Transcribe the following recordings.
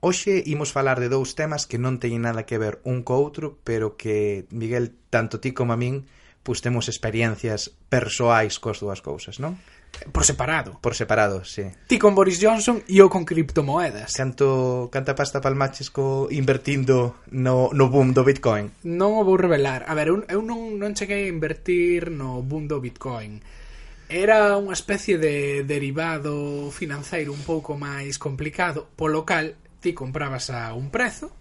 Hoxe imos falar de dous temas que non teñen nada que ver un co outro, pero que, Miguel, tanto ti como a min, pois temos experiencias persoais cos dúas cousas, non? Por separado. Por separado, sí. Ti con Boris Johnson e eu con criptomoedas. Canto, canta pasta palmaches co invertindo no, no boom do Bitcoin? Non o vou revelar. A ver, eu, eu non, non cheguei a invertir no boom do Bitcoin. Era unha especie de derivado financeiro un pouco máis complicado, polo cal ti comprabas a un prezo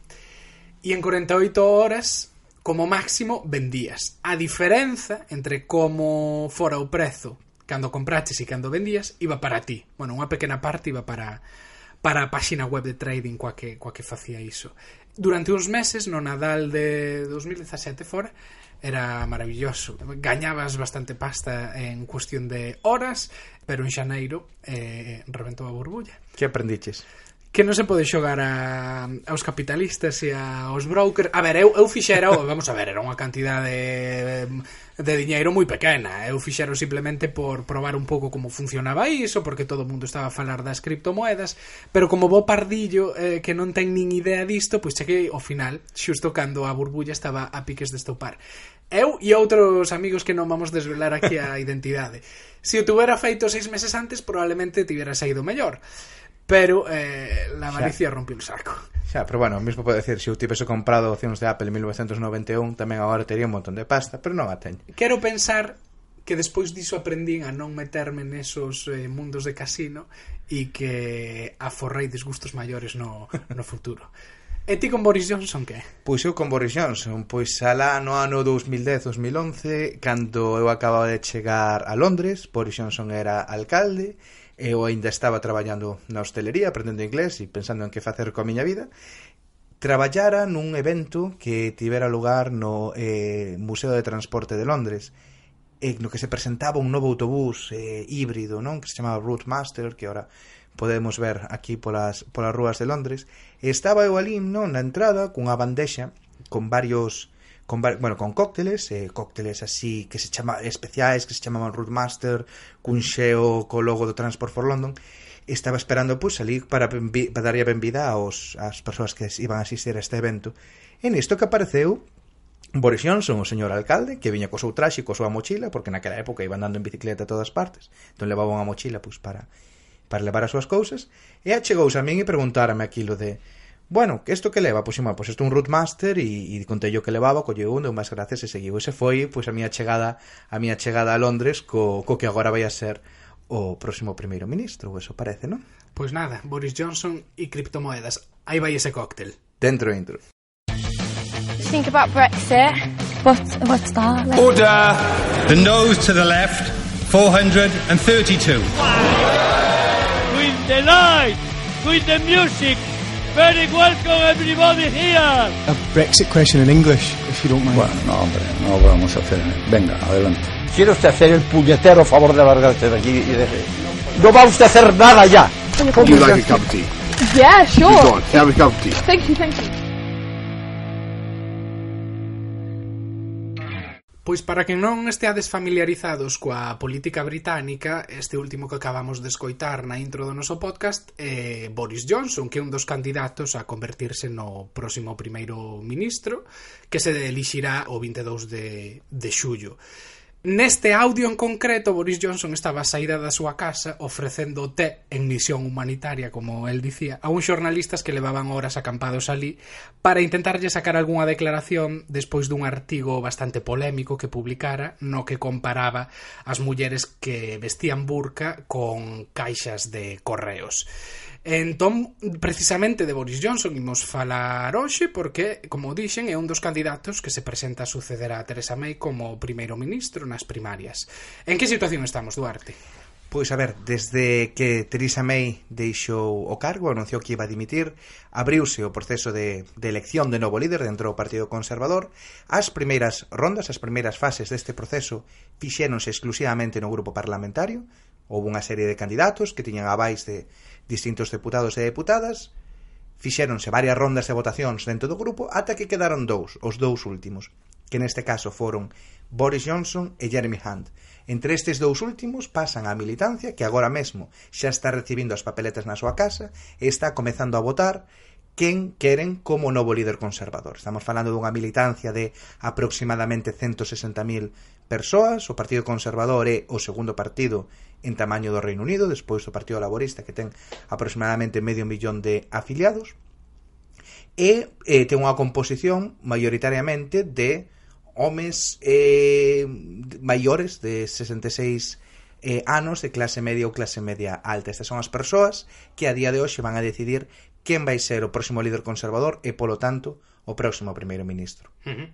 e en 48 horas como máximo vendías. A diferenza entre como fora o prezo cando compraches e cando vendías iba para ti. Bueno, unha pequena parte iba para para a páxina web de trading coa que, coa que facía iso. Durante uns meses, no Nadal de 2017 fora, era maravilloso. Gañabas bastante pasta en cuestión de horas, pero en xaneiro eh, reventou a burbulla. Que aprendiches? que non se pode xogar a, aos capitalistas e aos brokers. A ver, eu, eu fixera, vamos a ver, era unha cantidade de, de diñeiro moi pequena. Eu fixero simplemente por probar un pouco como funcionaba iso, porque todo o mundo estaba a falar das criptomoedas, pero como bo pardillo eh, que non ten nin idea disto, pois cheguei ao final, xusto cando a burbulla estaba a piques de estopar. Eu e outros amigos que non vamos desvelar aquí a identidade. Se o tuvera feito seis meses antes, probablemente tivera saído mellor pero eh, la avaricia xa. rompiu o saco. Xa, pero bueno, mesmo pode decir, se eu tivese comprado opcións de Apple en 1991, tamén agora tería un montón de pasta, pero non a teño. Quero pensar que despois diso aprendín a non meterme nesos eh, mundos de casino e que aforrei disgustos maiores no, no futuro. E ti con Boris Johnson que? Pois eu con Boris Johnson, pois alá no ano 2010-2011, cando eu acababa de chegar a Londres, Boris Johnson era alcalde, eu aínda estaba traballando na hostelería, aprendendo inglés e pensando en que facer coa miña vida, traballara nun evento que tivera lugar no eh, Museo de Transporte de Londres e no que se presentaba un novo autobús eh, híbrido, non? que se chamaba Routemaster, que ahora podemos ver aquí polas, polas rúas de Londres. E estaba eu ali, non? na entrada, cunha bandexa con varios con, bueno, con cócteles, eh, cócteles así que se chama especiais, que se chamaban Rootmaster, cun xeo co logo do Transport for London, estaba esperando pois pues, salir para, para darlle a benvida aos, as persoas que iban a asistir a este evento. En isto que apareceu Boris Johnson, o señor alcalde, que viña co seu traxe e co súa mochila, porque naquela época iba andando en bicicleta a todas partes, entón levaba unha mochila pois, pues, para, para levar as súas cousas, e achegouse a min e preguntarame aquilo de bueno, isto que leva? Pois, ima, pois isto é un root master e, e contei que levaba, colleu un, deu máis gracias e seguiu. Ese foi, pois, a miña chegada a miña chegada a Londres co, co que agora vai a ser o próximo primeiro ministro, eso parece, non? Pois nada, Boris Johnson e criptomoedas. Aí vai ese cóctel. Dentro intro. Think about Brexit. What, what's that? Like? Order! The nose to the left, 432. Wow. With the light, with the music, Very welcome everybody here. A Brexit question in English, if you don't mind. Bueno, no, hombre, no vamos a hacer. Venga, adelante. ¿Quiere usted hacer el puñetero favor de largarse de aquí y de... No va usted a hacer nada ya. Would you like a cup of tea? Yeah, sure. Go on, have a cup of tea. Thank you, thank you. Pois para que non esteades familiarizados coa política británica, este último que acabamos de escoitar na intro do noso podcast é Boris Johnson, que é un dos candidatos a convertirse no próximo primeiro ministro, que se elixirá o 22 de, de xullo. Neste audio en concreto, Boris Johnson estaba saída da súa casa ofrecendo té en misión humanitaria, como el dicía, a uns xornalistas que levaban horas acampados ali para intentarlle sacar algunha declaración despois dun artigo bastante polémico que publicara no que comparaba as mulleres que vestían burca con caixas de correos. Entón, precisamente de Boris Johnson imos falar hoxe porque, como dixen, é un dos candidatos que se presenta a suceder a Teresa May como primeiro ministro nas primarias. En que situación estamos, Duarte? Pois a ver, desde que Theresa May deixou o cargo, anunciou que iba a dimitir, abriuse o proceso de, de elección de novo líder dentro do Partido Conservador. As primeiras rondas, as primeiras fases deste proceso fixéronse exclusivamente no grupo parlamentario, Houve unha serie de candidatos que tiñan abais de distintos deputados e deputadas, fixéronse varias rondas de votacións dentro do grupo ata que quedaron dous, os dous últimos, que neste caso foron Boris Johnson e Jeremy Hunt. Entre estes dous últimos pasan a militancia que agora mesmo xa está recibindo as papeletas na súa casa e está comezando a votar quen queren como novo líder conservador. Estamos falando dunha militancia de aproximadamente 160.000 persoas, o Partido Conservador é o segundo partido en tamaño do Reino Unido, despois do Partido Laborista que ten aproximadamente medio millón de afiliados e eh, ten unha composición maioritariamente de homes eh, maiores de 66 eh, anos de clase media ou clase media alta. Estas son as persoas que a día de hoxe van a decidir quen vai ser o próximo líder conservador e, polo tanto, o próximo primeiro ministro. Uh -huh.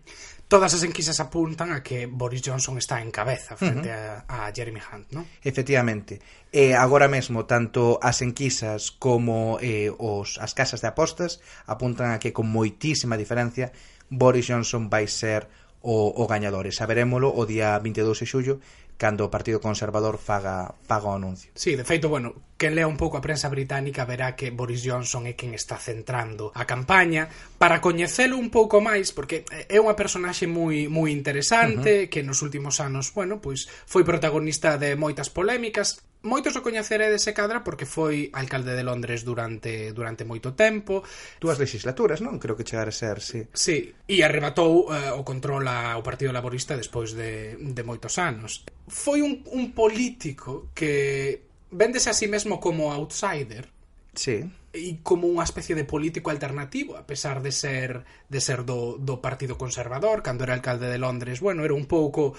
Todas as enquisas apuntan a que Boris Johnson está en cabeza frente uh -huh. a, a Jeremy Hunt, non? Efectivamente. E agora mesmo tanto as enquisas como eh, os, as casas de apostas apuntan a que con moitísima diferencia Boris Johnson vai ser o, o gañador. E saberémolo o día 22 de xullo cando o Partido Conservador faga, faga o anuncio. Sí, de feito, bueno, quen lea un pouco a prensa británica verá que Boris Johnson é quen está centrando a campaña para coñecelo un pouco máis, porque é unha personaxe moi moi interesante, uh -huh. que nos últimos anos, bueno, pois foi protagonista de moitas polémicas, moitos o coñeceredes se cadra porque foi alcalde de Londres durante durante moito tempo. Duas legislaturas, non? Creo que chegar a ser, sí. Sí, e arrebatou eh, o control ao Partido Laborista despois de, de moitos anos. Foi un, un político que véndese a sí mesmo como outsider. Sí. E como unha especie de político alternativo, a pesar de ser de ser do, do Partido Conservador, cando era alcalde de Londres, bueno, era un pouco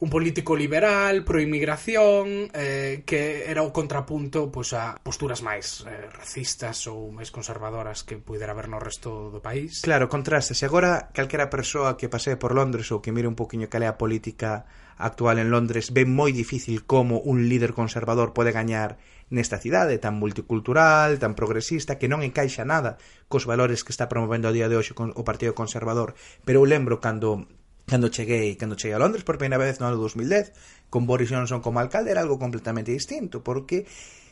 un político liberal, proimigración, eh, que era o contrapunto pois, a posturas máis eh, racistas ou máis conservadoras que pudera haber no resto do país. Claro, contrasta. Se agora, calquera persoa que pase por Londres ou que mire un poquinho cal é a política actual en Londres ve moi difícil como un líder conservador pode gañar nesta cidade tan multicultural, tan progresista, que non encaixa nada cos valores que está promovendo a día de hoxe o Partido Conservador. Pero eu lembro cando cando cheguei, cando cheguei a Londres por primeira vez no ano 2010, con Boris Johnson como alcalde era algo completamente distinto, porque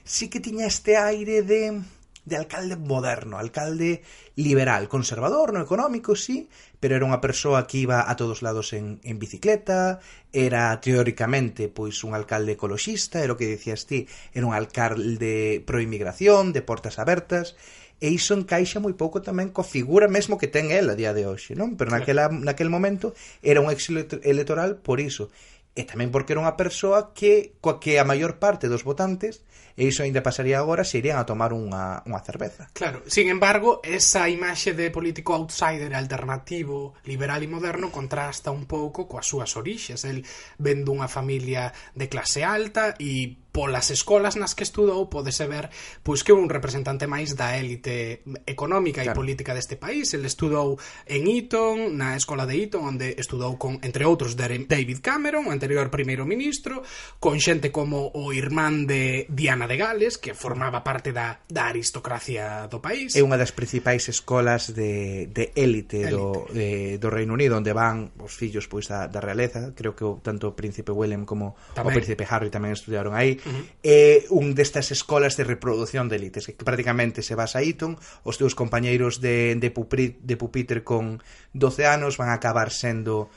sí que tiña este aire de de alcalde moderno, alcalde liberal, conservador no económico, sí, pero era unha persoa que iba a todos lados en, en bicicleta, era teóricamente pois un alcalde ecoloxista, era o que dicías ti, era un alcalde pro inmigración, de portas abertas, e iso encaixa moi pouco tamén co figura mesmo que ten ela a día de hoxe, non? Pero naquela, naquel momento era un éxito electoral por iso e tamén porque era unha persoa que coa que a maior parte dos votantes e iso ainda pasaría agora se irían a tomar unha, unha cerveza. Claro, sin embargo, esa imaxe de político outsider alternativo, liberal e moderno contrasta un pouco coas súas orixes. El vendo unha familia de clase alta e polas escolas nas que estudou podese ver pois que un representante máis da élite económica claro. e política deste país. El estudou en Eton, na escola de Eton, onde estudou con entre outros David Cameron, o anterior primeiro ministro, con xente como o irmán de Diana de Gales, que formaba parte da, da aristocracia do país. É unha das principais escolas de, de élite, élite. Do, de, do Reino Unido, onde van os fillos pois da, da realeza. Creo que o, tanto o príncipe William como tamén. o príncipe Harry tamén estudiaron aí. -huh. é un destas escolas de reprodución de élites que prácticamente se basa Eton, os teus compañeiros de, de, pupri, de pupitre con 12 anos van a acabar sendo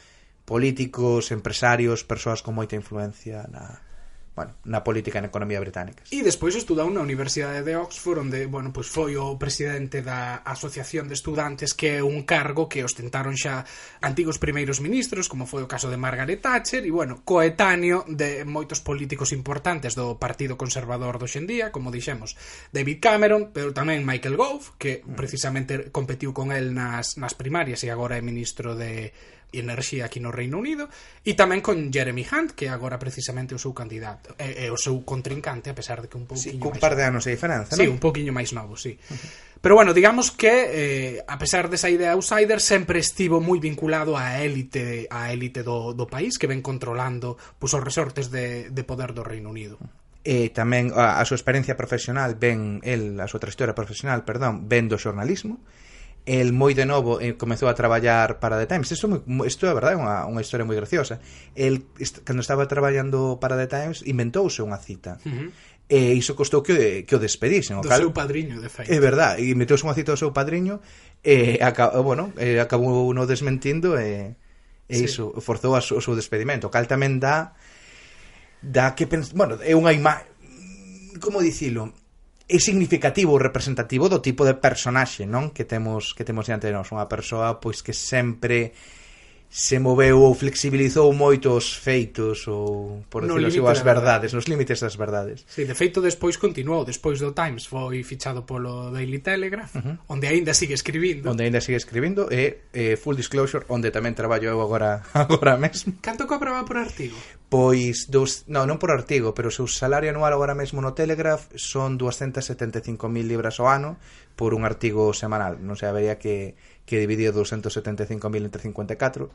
políticos, empresarios, persoas con moita influencia na, bueno, na política e na economía británicas. E despois estudou na Universidade de Oxford, onde, bueno, pois foi o presidente da Asociación de Estudantes, que é un cargo que ostentaron xa antigos primeiros ministros, como foi o caso de Margaret Thatcher, e, bueno, coetáneo de moitos políticos importantes do Partido Conservador do xendía, como dixemos, David Cameron, pero tamén Michael Gove, que mm. precisamente competiu con el nas, nas primarias e agora é ministro de enerxía aquí no Reino Unido e tamén con Jeremy Hunt que agora precisamente o seu candidato é, é o seu contrincante a pesar de que un pouquiño sí, un par de anos de diferenza, sí, non? Un pouquiño máis novo, sí. Uh -huh. Pero bueno, digamos que eh, a pesar desa idea outsider sempre estivo moi vinculado á élite á élite do, do país que ven controlando pues, os resortes de, de poder do Reino Unido. E tamén a, a súa experiencia profesional ven el, a súa trayectoria profesional, perdón, ven do xornalismo el moi de novo eh, comezou a traballar para The Times. Isto, moi, isto é verdade, unha, unha historia moi graciosa. El, est, cando estaba traballando para The Times, inventouse unha cita. Uh -huh. E iso costou que, que o despedisen. O do cal... seu padriño, de feito. É verdade, e meteuse unha cita do seu padriño, e acabou, bueno, e acabou uno desmentindo, e, e sí. iso forzou a o seu despedimento. O cal tamén dá, dá que pens... bueno, é unha imaxe como dicilo é significativo, representativo do tipo de personaxe, non? Que temos que temos diante de nós, unha persoa pois que sempre se moveu ou flexibilizou moito os feitos ou por no decirlo así, as verdades, nos límites das verdades. Sí, de feito despois continuou, despois do Times foi fichado polo Daily Telegraph, uh -huh. onde aínda sigue escribindo. Onde aínda sigue escribindo e eh, full disclosure onde tamén traballo eu agora agora mesmo. Canto cobraba por artigo? Pois, dos, non, non por artigo, pero o seu salario anual agora mesmo no Telegraph son 275.000 libras ao ano por un artigo semanal. Non se habería que, que dividir 275.000 entre 54.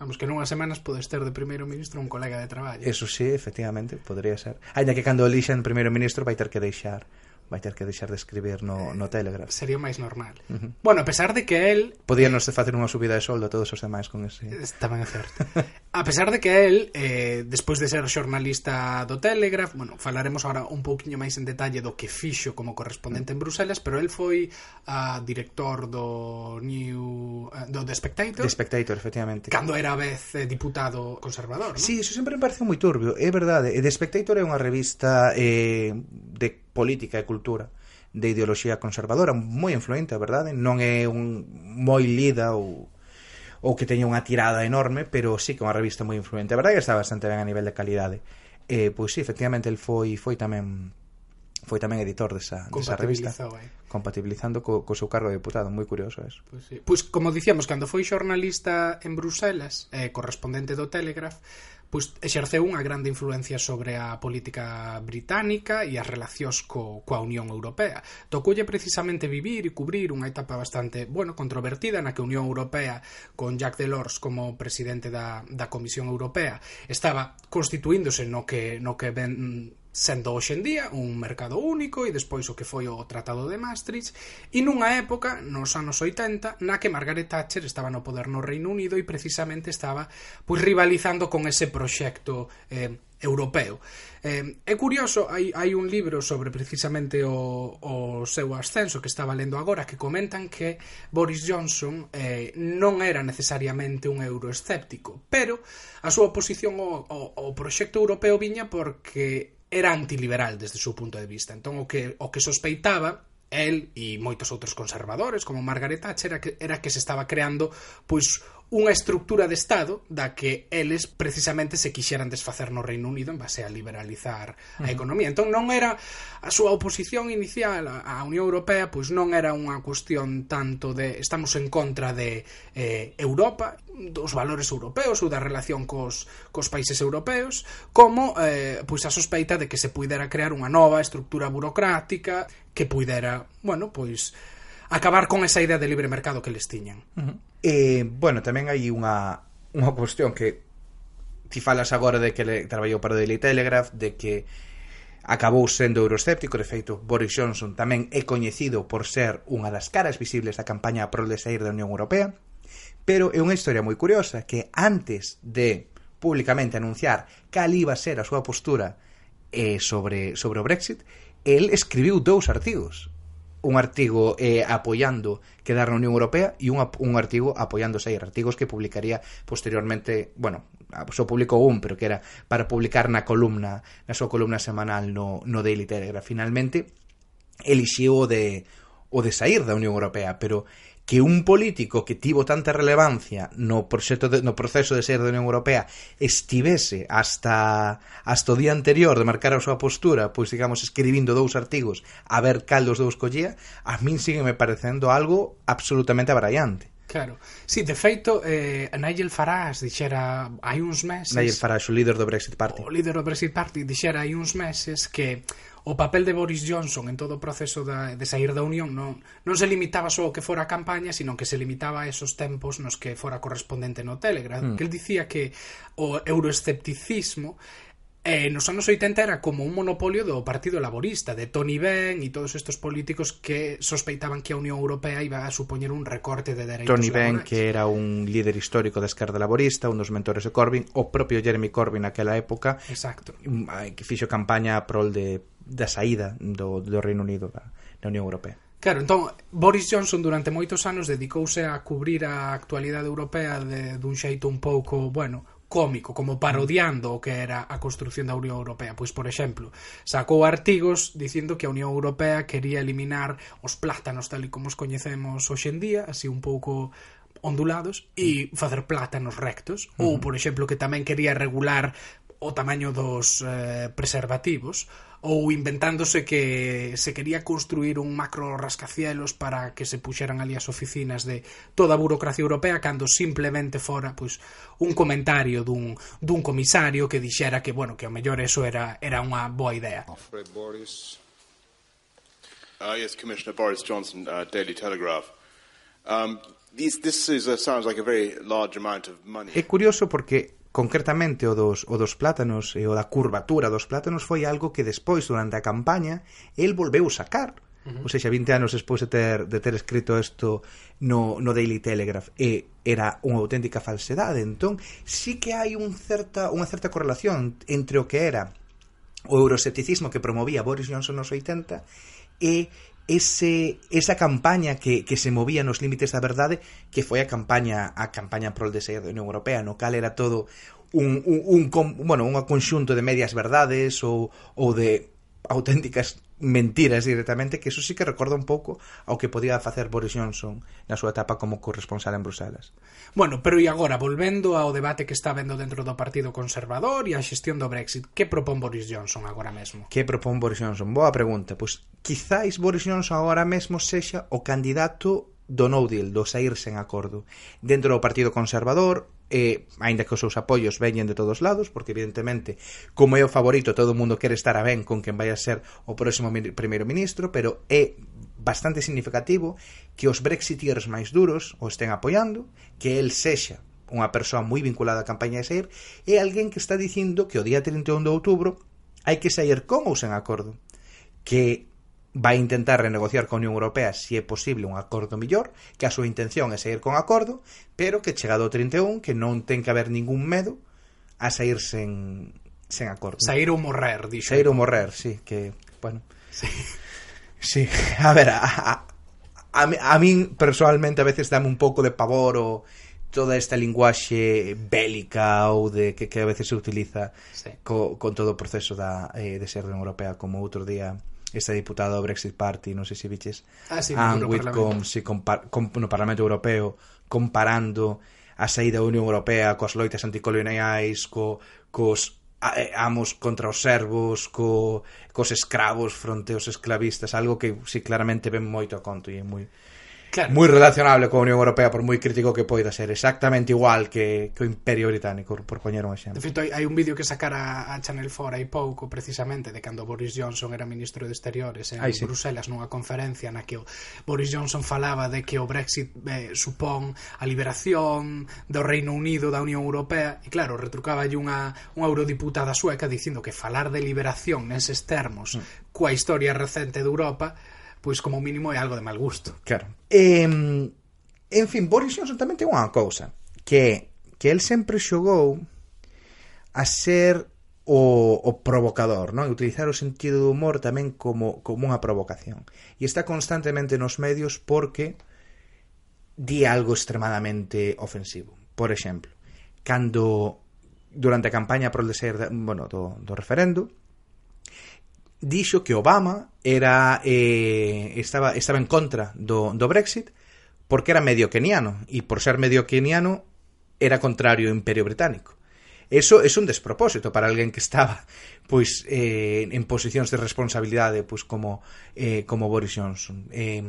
Vamos, que nunhas semanas podes ter de primeiro ministro un colega de traballo. Eso sí, efectivamente, podría ser. Ainda que cando elixen primeiro ministro vai ter que deixar vai ter que deixar de escribir no, eh, no Telegraph. Sería o máis normal. Uh -huh. Bueno, a pesar de que el... Podían nos facer unha subida de soldo a todos os demais con ese... Tamén é certo. a pesar de que el, eh, despois de ser xornalista do Telegraph, bueno, falaremos agora un pouquiño máis en detalle do que fixo como correspondente uh -huh. en Bruselas, pero el foi a uh, director do New... Uh, do The Spectator. The Spectator, efectivamente. Cando era a vez eh, diputado conservador, non? Sí, iso sempre me pareceu moi turbio, é verdade. Eh, The Spectator é unha revista eh, de política e cultura de ideoloxía conservadora moi influente, a verdade, non é un moi lida ou ou que teña unha tirada enorme, pero sí que é unha revista moi influente. A verdade que está bastante ben a nivel de calidade. Eh, pois sí, efectivamente el foi foi tamén foi tamén editor desa, desa revista eh. compatibilizando co, co seu cargo de deputado moi curioso eso. pois, sí. pois como dicíamos, cando foi xornalista en Bruselas eh, correspondente do Telegraph pois exerceu unha grande influencia sobre a política británica e as relacións co, coa Unión Europea. Tocoulle precisamente vivir e cubrir unha etapa bastante, bueno, controvertida na que a Unión Europea, con Jacques Delors como presidente da, da Comisión Europea, estaba constituíndose no que, no que ben sendo hoxe en día un mercado único e despois o que foi o Tratado de Maastricht e nunha época, nos anos 80, na que Margaret Thatcher estaba no poder no Reino Unido e precisamente estaba pois rivalizando con ese proxecto eh, europeo. Eh, é curioso, hai, hai un libro sobre precisamente o, o seu ascenso que estaba lendo agora que comentan que Boris Johnson eh, non era necesariamente un euroescéptico, pero a súa oposición ao, ao, ao proxecto europeo viña porque era antiliberal desde o seu punto de vista. Entón o que o que sospeitaba el e moitos outros conservadores como Margaret Thatcher era que, era que se estaba creando pois unha estructura de Estado da que eles precisamente se quixeran desfacer no Reino Unido en base a liberalizar a economía. Entón non era a súa oposición inicial á Unión Europea, pois non era unha cuestión tanto de estamos en contra de eh, Europa, dos valores europeos ou da relación cos, cos países europeos, como eh, pois a sospeita de que se pudera crear unha nova estructura burocrática que puidera, bueno, pois acabar con esa idea de libre mercado que les tiñan. Uh -huh. Eh, bueno, tamén hai unha unha cuestión que ti falas agora de que le, traballou para o Daily Telegraph, de que acabou sendo euroscéptico, de feito, Boris Johnson tamén é coñecido por ser unha das caras visibles da campaña pro de sair da Unión Europea, pero é unha historia moi curiosa que antes de públicamente anunciar cal iba a ser a súa postura eh, sobre, sobre o Brexit, el escribiu dous artigos un artigo eh, apoiando quedar na Unión Europea e un, un artigo apoiando sair artigos que publicaría posteriormente, bueno, só publicou un, pero que era para publicar na columna, na súa columna semanal no, no Daily Telegraph. Finalmente, elixiu o de o de sair da Unión Europea, pero que un político que tivo tanta relevancia no proxecto de, no proceso de ser da Unión Europea estivese hasta hasta o día anterior de marcar a súa postura, pois digamos escribindo dous artigos a ver cal dos dous collía, a min sigue me parecendo algo absolutamente abraiante. Claro. Sí, de feito, eh, Nigel Farage dixera hai uns meses... Nigel Farage, o líder do Brexit Party. O líder do Brexit Party dixera hai uns meses que o papel de Boris Johnson en todo o proceso da, de sair da Unión non, non se limitaba só ao que fora a campaña, sino que se limitaba a esos tempos nos que fora correspondente no Telegram. Mm. Que el dicía que o euroescepticismo eh, nos anos 80 era como un monopolio do Partido Laborista, de Tony Benn e todos estes políticos que sospeitaban que a Unión Europea iba a supoñer un recorte de dereitos Tony laborais. Benn, que era un líder histórico da esquerda laborista, un dos mentores de Corbyn, o propio Jeremy Corbyn naquela época, Exacto. Mm, eh, que fixo campaña a prol de da saída do, do Reino Unido da, da Unión Europea. Claro, entón, Boris Johnson durante moitos anos dedicouse a cubrir a actualidade europea de, dun xeito un pouco, bueno, cómico, como parodiando o que era a construción da Unión Europea. Pois, por exemplo, sacou artigos dicindo que a Unión Europea quería eliminar os plátanos tal e como os coñecemos hoxendía, así un pouco ondulados e facer plátanos rectos uh -huh. ou por exemplo que tamén quería regular o tamaño dos eh, preservativos ou inventándose que se quería construir un macro rascacielos para que se puxeran ali as oficinas de toda a burocracia europea cando simplemente fora pois, un comentario dun, dun comisario que dixera que, bueno, que ao mellor eso era, era unha boa idea. Boris. Uh, yes, Commissioner Boris Johnson, uh, Daily Telegraph. Um, these, this is, uh, sounds like a very large amount of money. É curioso porque concretamente o dos, o dos plátanos e o da curvatura dos plátanos foi algo que despois durante a campaña el volveu sacar. Uh -huh. Ou seja, 20 anos despois de ter, de ter escrito isto no, no Daily Telegraph. E era unha auténtica falsedade. Entón, sí que hai un certa, unha certa correlación entre o que era o euroscepticismo que promovía Boris Johnson nos 80 e ese, esa campaña que, que se movía nos límites da verdade que foi a campaña a campaña pro deseo da Unión Europea no cal era todo un, un, un bueno, un conxunto de medias verdades ou, ou de auténticas mentiras directamente que eso sí que recorda un pouco ao que podía facer Boris Johnson na súa etapa como corresponsal en Bruselas. Bueno, pero e agora, volvendo ao debate que está vendo dentro do Partido Conservador e a xestión do Brexit, que propón Boris Johnson agora mesmo? Que propón Boris Johnson? Boa pregunta. Pois quizáis Boris Johnson agora mesmo sexa o candidato do no deal, do sair sen acordo. Dentro do Partido Conservador, eh, aínda que os seus apoios veñen de todos lados, porque evidentemente, como é o favorito, todo o mundo quere estar a ben con quen vai a ser o próximo primeiro ministro, pero é bastante significativo que os brexiteers máis duros o estén apoiando, que el sexa unha persoa moi vinculada á campaña de sair, e alguén que está dicindo que o día 31 de outubro hai que sair con ou sen acordo que vai intentar renegociar con a Unión Europea se é posible un acordo millor, que a súa intención é seguir con acordo, pero que chegado ao 31 que non ten que haber ningún medo a sair sen, sen acordo. Sair ou morrer, dixo. Sair ou morrer, sí, que, bueno. Sí. sí. A ver, a, a, a, a min personalmente a veces dame un pouco de pavor o toda esta linguaxe bélica ou de que, que a veces se utiliza sí. co, con todo o proceso da, eh, de ser Unión Europea como outro día este diputado do Brexit Party, non sei se viches, ah, sí, Anwit con, si, compar, com, no Parlamento Europeo comparando a saída da Unión Europea coas loitas anticoloniais, co, cos eh, amos contra os servos, co, cos escravos fronte aos esclavistas, algo que si claramente ven moito a conto e é moi Claro. Moi relacionable coa Unión Europea por moi crítico que poida ser, exactamente igual que, que o Imperio Británico, por poñer un exemplo. De feito, hai, un vídeo que sacara a Channel 4 hai pouco, precisamente, de cando Boris Johnson era ministro de Exteriores en Ay, sí. Bruselas nunha conferencia na que o Boris Johnson falaba de que o Brexit eh, supón a liberación do Reino Unido da Unión Europea e claro, retrucaba unha, unha eurodiputada sueca dicindo que falar de liberación neses termos mm. coa historia recente de Europa pois como mínimo é algo de mal gusto. Claro. Eh, en fin, Boris Johnson tamén ten unha cousa, que que el sempre xogou a ser o, o provocador, non? E utilizar o sentido do humor tamén como, como unha provocación. E está constantemente nos medios porque di algo extremadamente ofensivo. Por exemplo, cando durante a campaña pro deser, bueno, do, do referendo, dixo que Obama era eh, estaba, estaba en contra do, do Brexit porque era medio keniano e por ser medio keniano era contrario ao Imperio Británico. Eso es un despropósito para alguén que estaba pois eh, en posicións de responsabilidade pois como eh, como Boris Johnson. Eh,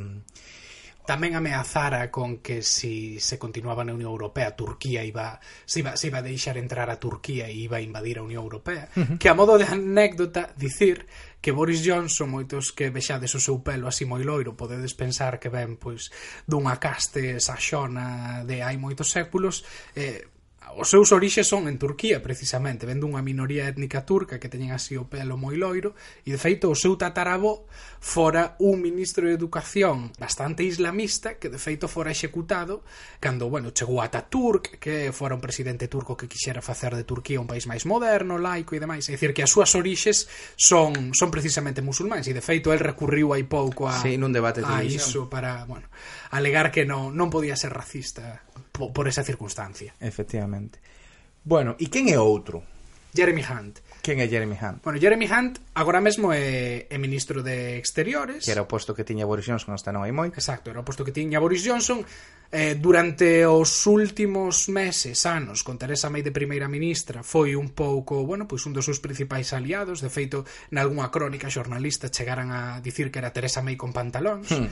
tamén ameazara con que si se continuaba na Unión Europea Turquía iba se iba, se iba a deixar entrar a Turquía e iba a invadir a Unión Europea uh -huh. que a modo de anécdota dicir que Boris Johnson, moitos que vexades o seu pelo así moi loiro, podedes pensar que ven pois dunha caste saxona de hai moitos séculos, eh, os seus orixes son en Turquía, precisamente, vendo unha minoría étnica turca que teñen así o pelo moi loiro, e de feito o seu tatarabó fora un ministro de Educación bastante islamista que de feito fora executado cando, bueno, chegou ata Turk que fora un presidente turco que quixera facer de Turquía un país máis moderno, laico e demais é dicir que as súas orixes son son precisamente musulmáns e de feito el recurriu hai pouco a, sí, nun debate a iso para, bueno, alegar que non, non podía ser racista por, por esa circunstancia. Efectivamente. Bueno, e quen é outro? Jeremy Hunt. Quen é Jeremy Hunt? Bueno, Jeremy Hunt agora mesmo é, é ministro de Exteriores. Que era o posto que tiña Boris Johnson hasta non hai moi. Exacto, era o posto que tiña Boris Johnson. Eh, durante os últimos meses, anos, con Teresa May de primeira ministra, foi un pouco, bueno, pois un dos seus principais aliados. De feito, nalgúnha crónica xornalista chegaran a dicir que era Teresa May con pantalóns. Hmm.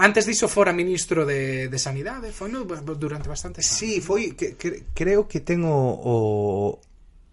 Antes diso fora ministro de, de Sanidade, foi no, durante bastante anos. Sí, foi, que, que, creo que ten o, o,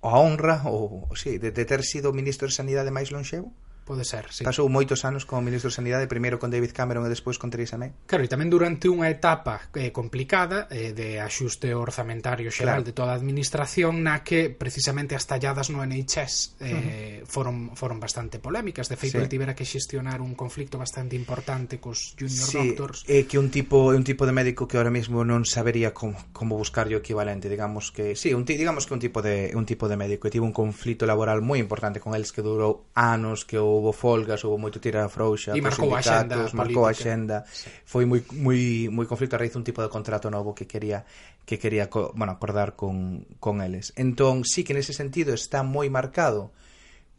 a honra ou, si, de, de ter sido ministro de Sanidade máis lonxevo? Pode ser, sí. Pasou moitos anos como ministro de Sanidade, primeiro con David Cameron e despois con Theresa May. Claro, e tamén durante unha etapa eh, complicada eh, de axuste orzamentario xeral claro. de toda a administración na que precisamente as talladas no NHS eh, uh -huh. foron, foron bastante polémicas. De feito, sí. el tivera que xestionar un conflicto bastante importante cos junior sí, doctors. É eh, que un tipo un tipo de médico que ahora mismo non sabería como, como buscar o equivalente, digamos que, sí, un digamos que un tipo de un tipo de médico que tivo un conflito laboral moi importante con eles que durou anos que o houve folgas, houve moito tira da frouxa, e marcou a xenda, marcou a xenda. Sí. Foi moi moi moi conflito a raíz un tipo de contrato novo que quería que quería, bueno, acordar con con eles. Entón, sí que nese sentido está moi marcado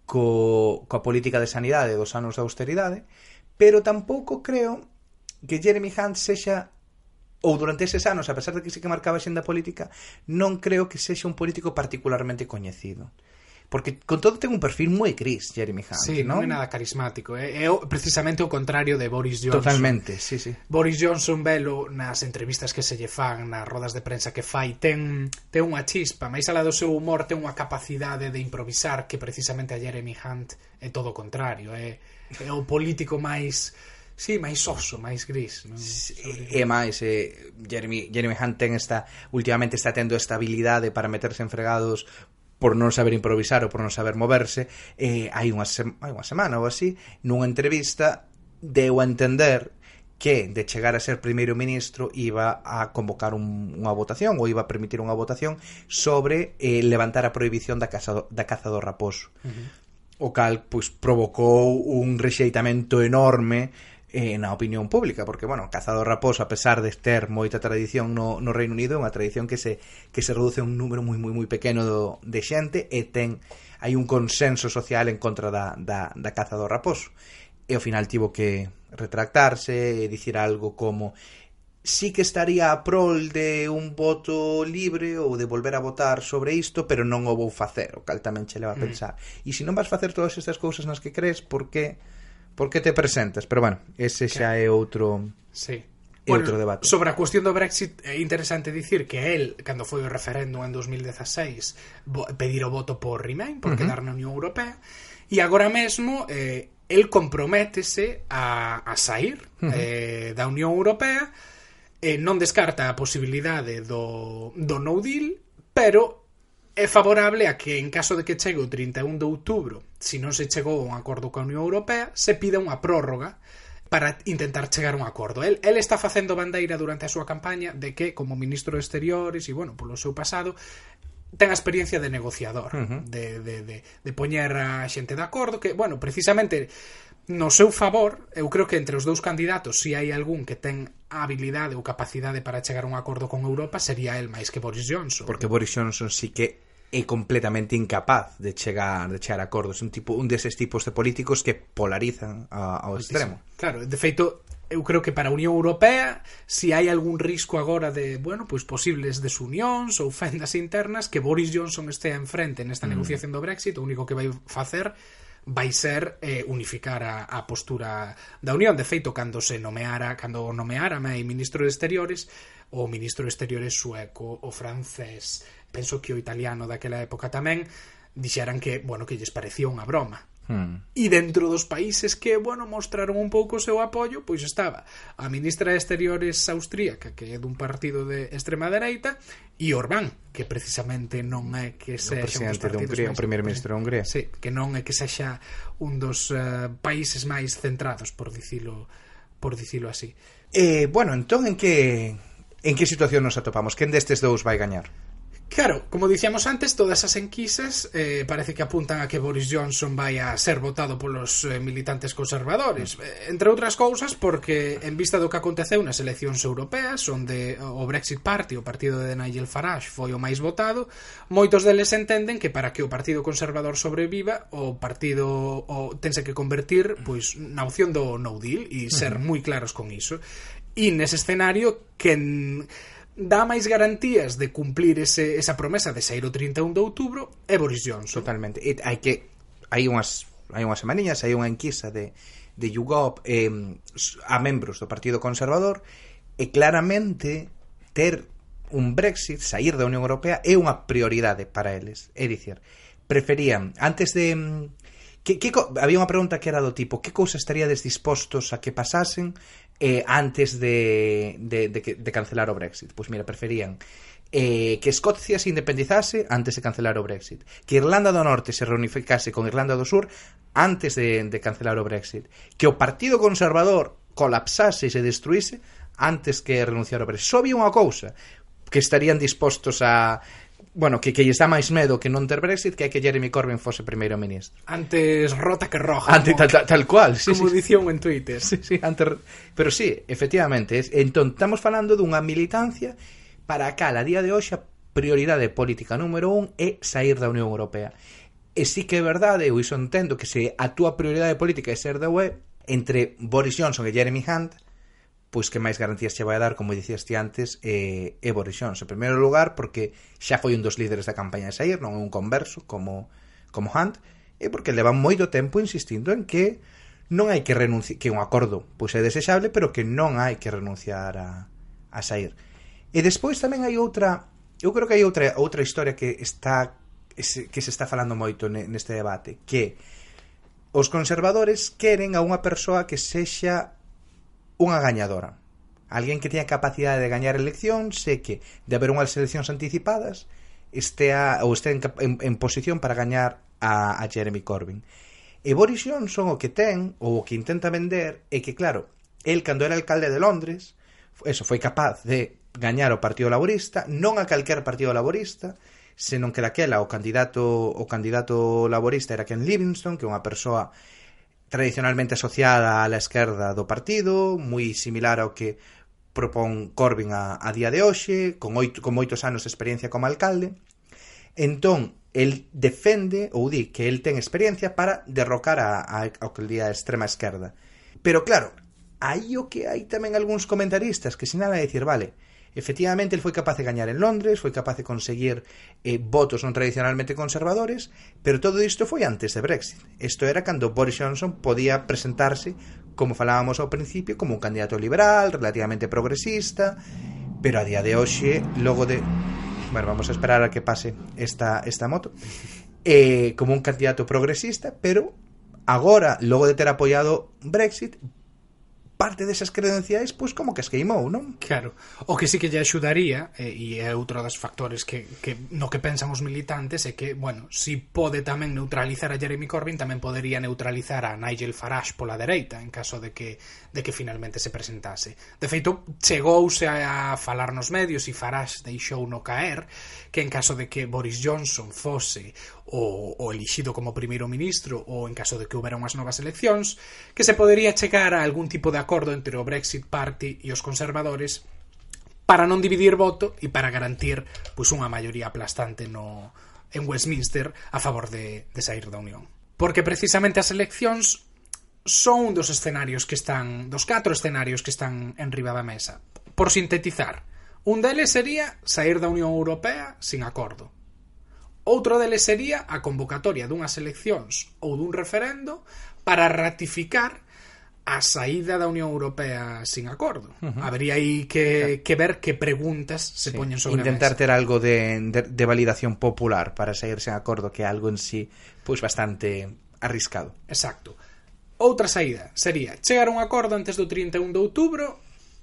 co coa política de sanidade dos anos de austeridade, pero tampouco creo que Jeremy Hunt sexa ou durante eses anos, a pesar de que sí que marcaba a xenda política, non creo que sexa un político particularmente coñecido porque con todo ten un perfil moi gris Jeremy Hunt, sí, non? non é nada carismático, ¿eh? eh, é, é precisamente o contrario de Boris Johnson. Totalmente, sí, sí. Boris Johnson velo nas entrevistas que se lle fan, nas rodas de prensa que fai, ten ten unha chispa, máis alá do seu humor ten unha capacidade de improvisar que precisamente a Jeremy Hunt é todo o contrario, é, é o político máis Sí, máis oso, máis gris non? E máis eh, Jeremy, Jeremy Hunt ten esta Últimamente está tendo esta habilidade Para meterse en fregados por non saber improvisar ou por non saber moverse, eh, hai, unha hai unha semana ou así, nunha entrevista deu a entender que de chegar a ser primeiro ministro iba a convocar un, unha votación ou iba a permitir unha votación sobre eh, levantar a prohibición da, casa do, da caza do raposo. Uh -huh. O cal pois, provocou un rexeitamento enorme eh, na opinión pública, porque, bueno, Cazador Raposo, a pesar de ter moita tradición no, no Reino Unido, é unha tradición que se, que se reduce a un número moi, moi, moi pequeno do, de xente e ten hai un consenso social en contra da, da, da caza do raposo. E ao final tivo que retractarse e dicir algo como sí que estaría a prol de un voto libre ou de volver a votar sobre isto, pero non o vou facer, o cal tamén che leva a mm. pensar. Mm. E se non vas facer todas estas cousas nas que crees, por que por que te presentas, pero bueno, ese xa é outro sí. é bueno, outro debate. Sobre a cuestión do Brexit é interesante dicir que el, cando foi o referéndum en 2016, pedir o voto por Remain, por uh -huh. quedar na Unión Europea, e agora mesmo eh, el comprométese a, a sair uh -huh. eh, da Unión Europea, eh, non descarta a posibilidade do, do no deal, pero é favorable a que, en caso de que chegue o 31 de outubro, se non se chegou a un acordo coa Unión Europea, se pida unha prórroga para intentar chegar a un acordo. El, el está facendo bandeira durante a súa campaña de que, como ministro de Exteriores e, bueno, polo seu pasado, ten a experiencia de negociador, uh -huh. de, de, de, de poñer a xente de acordo, que, bueno, precisamente no seu favor, eu creo que entre os dous candidatos, se hai algún que ten a habilidade ou capacidade para chegar a un acordo con Europa, sería el máis que Boris Johnson. Porque Boris Johnson sí que é completamente incapaz de chegar de chegar a acordos, un tipo un deses tipos de políticos que polarizan a, ao extremo. Claro, de feito eu creo que para a Unión Europea se si hai algún risco agora de, bueno, pois posibles desunións ou fendas internas que Boris Johnson estea enfrente nesta mm. negociación do Brexit, o único que vai facer vai ser eh, unificar a, a postura da Unión. De feito, cando se nomeara, cando nomeara mai ministro de Exteriores, o ministro de Exteriores sueco, o francés, penso que o italiano daquela época tamén, dixeran que, bueno, que lles parecía unha broma. Hmm. E dentro dos países que, bueno, mostraron un pouco o seu apoio, pois estaba a ministra de Exteriores austríaca, que é dun partido de extrema dereita, e Orbán, que precisamente non é que sexa o presidente de Hungría, o primeiro ministro de Hungría. Sí, que non é que sexa un dos uh, países máis centrados, por dicilo, por dicilo así. Eh, bueno, entón en que en que situación nos atopamos? Quen destes dous vai gañar? Claro, como dicíamos antes, todas as enquisas eh, parece que apuntan a que Boris Johnson vai a ser votado polos eh, militantes conservadores, mm. eh, entre outras cousas porque en vista do que aconteceu nas eleccións europeas, onde o Brexit Party, o partido de Nigel Farage, foi o máis votado, moitos deles entenden que para que o Partido Conservador sobreviva, o partido o, tense que convertir pois na opción do no deal e ser moi claros con iso. E nese escenario que en dá máis garantías de cumplir ese, esa promesa de sair o 31 de outubro é Boris Johnson. Totalmente. E hai que hai unhas hai unhas semaniñas, hai unha enquisa de de YouGov eh, a membros do Partido Conservador e claramente ter un Brexit, sair da Unión Europea é unha prioridade para eles. É dicir, preferían antes de que, que había unha pregunta que era do tipo, que cousas estaríades dispostos a que pasasen eh, antes de, de, de, de cancelar o Brexit. Pois mira, preferían eh, que Escocia se independizase antes de cancelar o Brexit, que Irlanda do Norte se reunificase con Irlanda do Sur antes de, de cancelar o Brexit, que o Partido Conservador colapsase e se destruíse antes que renunciar ao Brexit. Só había unha cousa que estarían dispostos a bueno, que, que lle está máis medo que non ter Brexit que é que Jeremy Corbyn fose primeiro ministro. Antes rota que roja. Antes, tal, tal, tal cual, sí, como sí, dicían en Twitter. Sí, sí, antes, pero sí, efectivamente, es, entón estamos falando dunha militancia para a cal a día de hoxe a prioridade política número un é sair da Unión Europea. E sí que é verdade, eu iso entendo que se a túa prioridade política é ser da UE entre Boris Johnson e Jeremy Hunt, pois que máis garantías che vai a dar, como dicías ti antes, é, é Boris Johnson. En primeiro lugar, porque xa foi un dos líderes da campaña de sair, non é un converso como, como Hunt, e porque leva moito tempo insistindo en que non hai que renunciar, que un acordo pois é desexable, pero que non hai que renunciar a, a sair. E despois tamén hai outra, eu creo que hai outra outra historia que está que se está falando moito neste debate, que os conservadores queren a unha persoa que sexa unha gañadora. Alguén que teña capacidade de gañar eleccións e que, de haber unhas eleccións anticipadas, estea, ou estea en, en, en posición para gañar a, a Jeremy Corbyn. E Boris Johnson o que ten, ou o que intenta vender, é que, claro, el, cando era alcalde de Londres, eso foi capaz de gañar o Partido Laborista, non a calquer Partido Laborista, senón que daquela o candidato o candidato laborista era Ken Livingstone, que é unha persoa tradicionalmente asociada á esquerda do partido, moi similar ao que propón Corbyn a, a día de hoxe, con, oito, con moitos anos de experiencia como alcalde. Entón, el defende ou di que el ten experiencia para derrocar a, a, a, a extrema esquerda. Pero claro, aí o que hai tamén algúns comentaristas que sinala a dicir, vale, Efectivamente, el foi capaz de gañar en Londres, foi capaz de conseguir eh, votos non tradicionalmente conservadores, pero todo isto foi antes de Brexit. Isto era cando Boris Johnson podía presentarse, como falábamos ao principio, como un candidato liberal, relativamente progresista, pero a día de hoxe, logo de... Bueno, vamos a esperar a que pase esta, esta moto. Eh, como un candidato progresista, pero agora, logo de ter apoiado Brexit, parte desas credenciais, pois como que esqueimou, non? Claro, o que sí que lle axudaría, e, e é outro dos factores que, que no que pensan os militantes, é que, bueno, si pode tamén neutralizar a Jeremy Corbyn, tamén podería neutralizar a Nigel Farage pola dereita, en caso de que de que finalmente se presentase. De feito, chegouse a falar nos medios e Farage deixou no caer que en caso de que Boris Johnson fose o, o elixido como primeiro ministro ou en caso de que houbera unhas novas eleccións, que se podería chegar a algún tipo de acordo entre o Brexit Party e os conservadores para non dividir voto e para garantir pois unha maioría aplastante no en Westminster a favor de, de sair da Unión. Porque precisamente as eleccións son un dos escenarios que están, dos catro escenarios que están en riba da mesa. Por sintetizar, un deles sería sair da Unión Europea sin acordo. Outro deles sería a convocatoria dunhas eleccións ou dun referendo para ratificar a saída da Unión Europea sin acordo. Uh -huh. Habería aí que, que ver que preguntas se sí. poñen sobre Intentar a mesa. ter algo de, de, de validación popular para sair sen acordo, que é algo en sí pois bastante arriscado. Exacto. Outra saída sería chegar a un acordo antes do 31 de outubro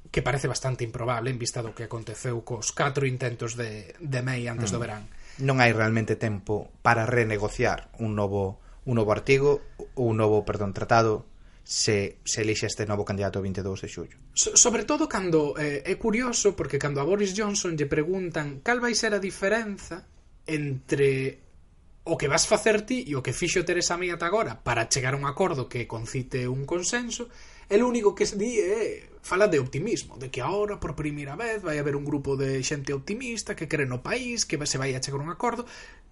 que parece bastante improbable en vista do que aconteceu cos catro intentos de, de May antes mm. do verán. Non hai realmente tempo para renegociar un novo un novo artigo, un novo, perdón, tratado se, se elixe este novo candidato o 22 de xullo. So, sobre todo cando eh, é curioso porque cando a Boris Johnson lle preguntan cal vai ser a diferenza entre o que vas facer ti e o que fixo Teresa May ata agora para chegar a un acordo que concite un consenso, el único que se di é fala de optimismo, de que agora por primeira vez vai haber un grupo de xente optimista que cree no país, que se vai a chegar a un acordo,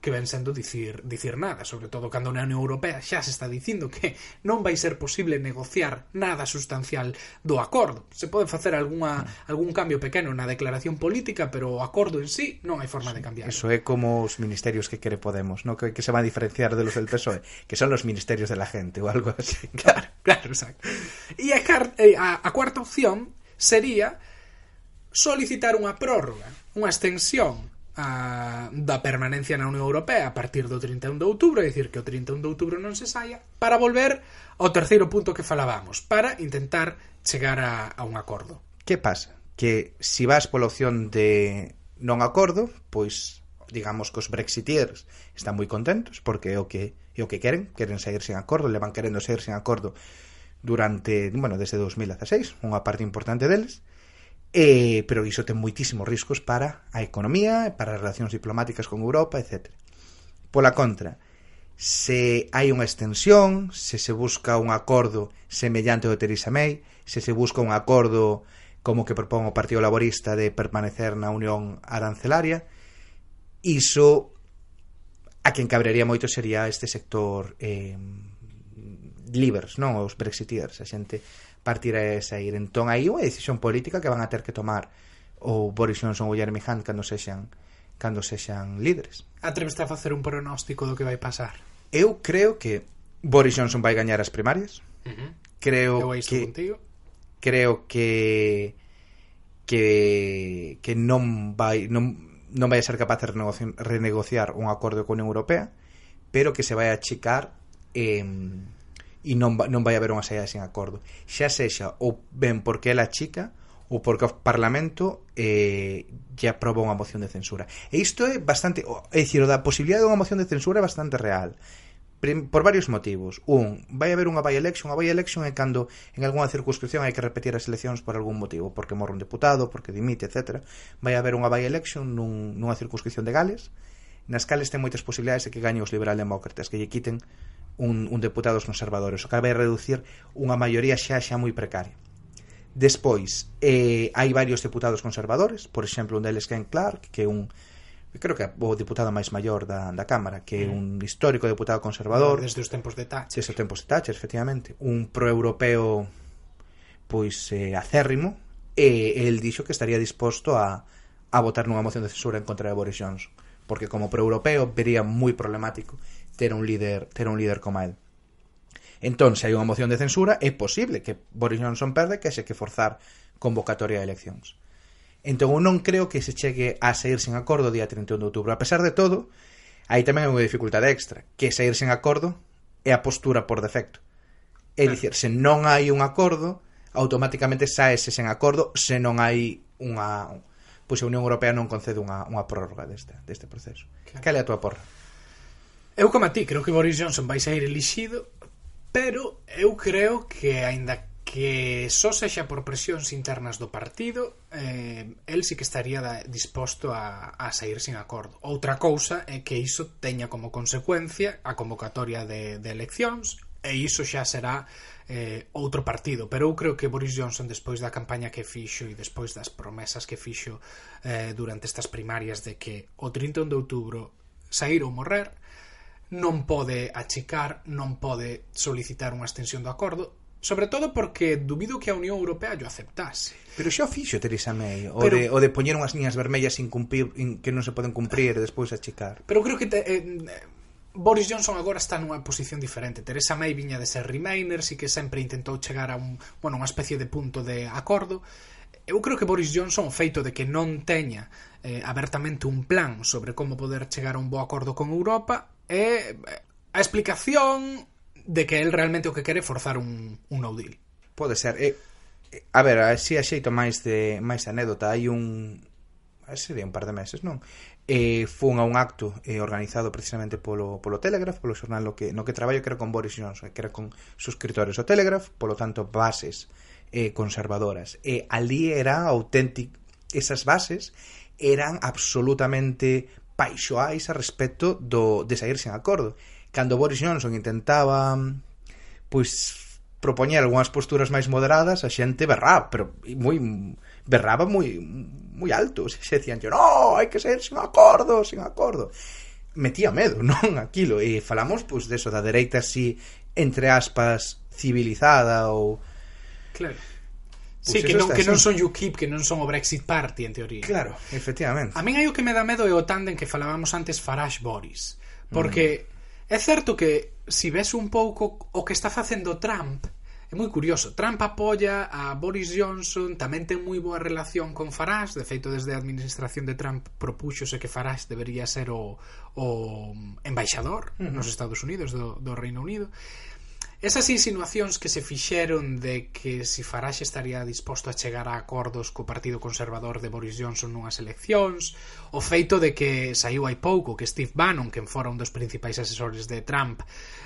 que ven sendo dicir, dicir nada, sobre todo cando na Unión Europea xa se está dicindo que non vai ser posible negociar nada sustancial do acordo. Se pode facer alguna, algún cambio pequeno na declaración política, pero o acordo en sí non hai forma de cambiar. Eso é como os ministerios que quere Podemos, ¿no? que, que se va a diferenciar de los del PSOE, que son los ministerios de la gente ou algo así. Claro, claro, exacto. E a, a, a cuarta opción sería solicitar unha prórroga, unha extensión a, da permanencia na Unión Europea a partir do 31 de outubro, é dicir que o 31 de outubro non se saia, para volver ao terceiro punto que falábamos, para intentar chegar a, a un acordo. Que pasa? Que se si vas pola opción de non acordo, pois digamos que os brexiteers están moi contentos porque é o que é o que queren, queren sair sen acordo, levan querendo sair sen acordo durante, bueno, desde 2016, unha parte importante deles Eh, pero iso ten moitísimos riscos para a economía, para as relacións diplomáticas con Europa, etc. Pola contra, se hai unha extensión, se se busca un acordo semellante ao de Theresa May, se se busca un acordo como que propón o Partido Laborista de permanecer na Unión Arancelaria, iso a quen cabrería moito sería este sector eh, libres, non os brexiteers, a xente partir a sair. Entón aí unha decisión política que van a ter que tomar o Boris Johnson ou Jeremy Hunt cando sexan cando sexan líderes. Atreveste a facer un pronóstico do que vai pasar? Eu creo que Boris Johnson vai gañar as primarias. Uh -huh. Creo Eu que contigo. creo que que que non vai non non vai ser capaz de renegociar un acordo con a Unión Europea, pero que se vai a achicar eh, e non, non vai haber unha saída sin acordo. Xa sexa ou ben porque ela chica ou porque o Parlamento eh, lle aproba unha moción de censura. E isto é bastante é dicir, o da posibilidade dunha moción de censura é bastante real. Por varios motivos. Un, vai haber unha by-election, a by-election é cando en algunha circunscripción hai que repetir as eleccións por algún motivo, porque morre un deputado, porque dimite, etc. Vai haber unha by-election nun, nunha circunscripción de Gales, nas cales ten moitas posibilidades de que gañe os liberaldemócratas, que lle quiten un, un deputado dos conservadores o que vai reducir unha maioría xa xa moi precaria Despois, eh, hai varios deputados conservadores, por exemplo, un deles Ken Clark, que é un creo que o deputado máis maior da, da Cámara, que é mm. un histórico deputado conservador. Desde os tempos de Thatcher. Desde os tempos de Thatcher, efectivamente. Un proeuropeo pois eh, acérrimo e el dixo que estaría disposto a, a votar nunha moción de censura en contra de Boris Johnson porque como proeuropeo vería moi problemático ter un líder, ter un líder como el. Entón, se hai unha moción de censura, é posible que Boris Johnson perde que se que forzar convocatoria de eleccións. Entón, eu non creo que se chegue a sair sen acordo o día 31 de outubro. A pesar de todo, aí tamén hai unha dificultade extra, que sair sen acordo é a postura por defecto. É dicir, se non hai un acordo, automáticamente saese sen acordo se non hai unha... Pois a Unión Europea non concede unha, unha prórroga deste, deste proceso. Claro. Cal é a tua porra? Eu como a ti, creo que Boris Johnson vai sair elixido, pero eu creo que aínda que só sexa por presións internas do partido, eh, el sí que estaría da, disposto a, a sair sin acordo. Outra cousa é que iso teña como consecuencia a convocatoria de, de eleccións e iso xa será eh, outro partido, pero eu creo que Boris Johnson despois da campaña que fixo e despois das promesas que fixo eh, durante estas primarias de que o 31 de outubro sair ou morrer, non pode achicar, non pode solicitar unha extensión do acordo, Sobre todo porque dubido que a Unión Europea yo aceptase. Pero xa o fixo Teresa May, o, pero, de, o de poñer unhas liñas vermellas sin cumprir, in, que non se poden cumprir e despois achicar. Pero creo que te, eh, Boris Johnson agora está nunha posición diferente. Teresa May viña de ser Remainer, e que sempre intentou chegar a un, bueno, unha especie de punto de acordo. Eu creo que Boris Johnson, o feito de que non teña eh, abertamente un plan sobre como poder chegar a un bo acordo con Europa, é a explicación de que el realmente o que quere forzar un, un no deal. Pode ser. E, a ver, así a xeito máis de máis anécdota, hai un sería un par de meses, non? E fun a un acto eh, organizado precisamente polo, polo Telegraph, polo xornal no que, no que traballo que era con Boris Johnson, que era con suscriptores do Telegraph, polo tanto bases eh, conservadoras. E ali era auténtico, esas bases eran absolutamente paixoais a respecto do, de sair sen acordo. Cando Boris Johnson intentaba pois propoñer algunhas posturas máis moderadas, a xente berraba, pero moi berraba moi moi alto, se, se decían, "No, hai que ser sen acordo, sen acordo." Metía medo, non, aquilo. E falamos pois deso da dereita así entre aspas civilizada ou Claro Sí, que non, que non son UKIP, que non son o Brexit Party, en teoría. Claro, efectivamente. A min hai o que me dá medo é o tándem que falábamos antes Farage-Boris. Porque mm. é certo que si ves un pouco o que está facendo Trump, é moi curioso. Trump apoia a Boris Johnson, tamén ten moi boa relación con Farage, de feito desde a administración de Trump propúxose que Farage debería ser o, o mm, embaixador mm -hmm. nos Estados Unidos do, do Reino Unido. Esas insinuacións que se fixeron de que si Farage estaría disposto a chegar a acordos co Partido Conservador de Boris Johnson nunhas eleccións, o feito de que saiu hai pouco que Steve Bannon, quen fora un dos principais asesores de Trump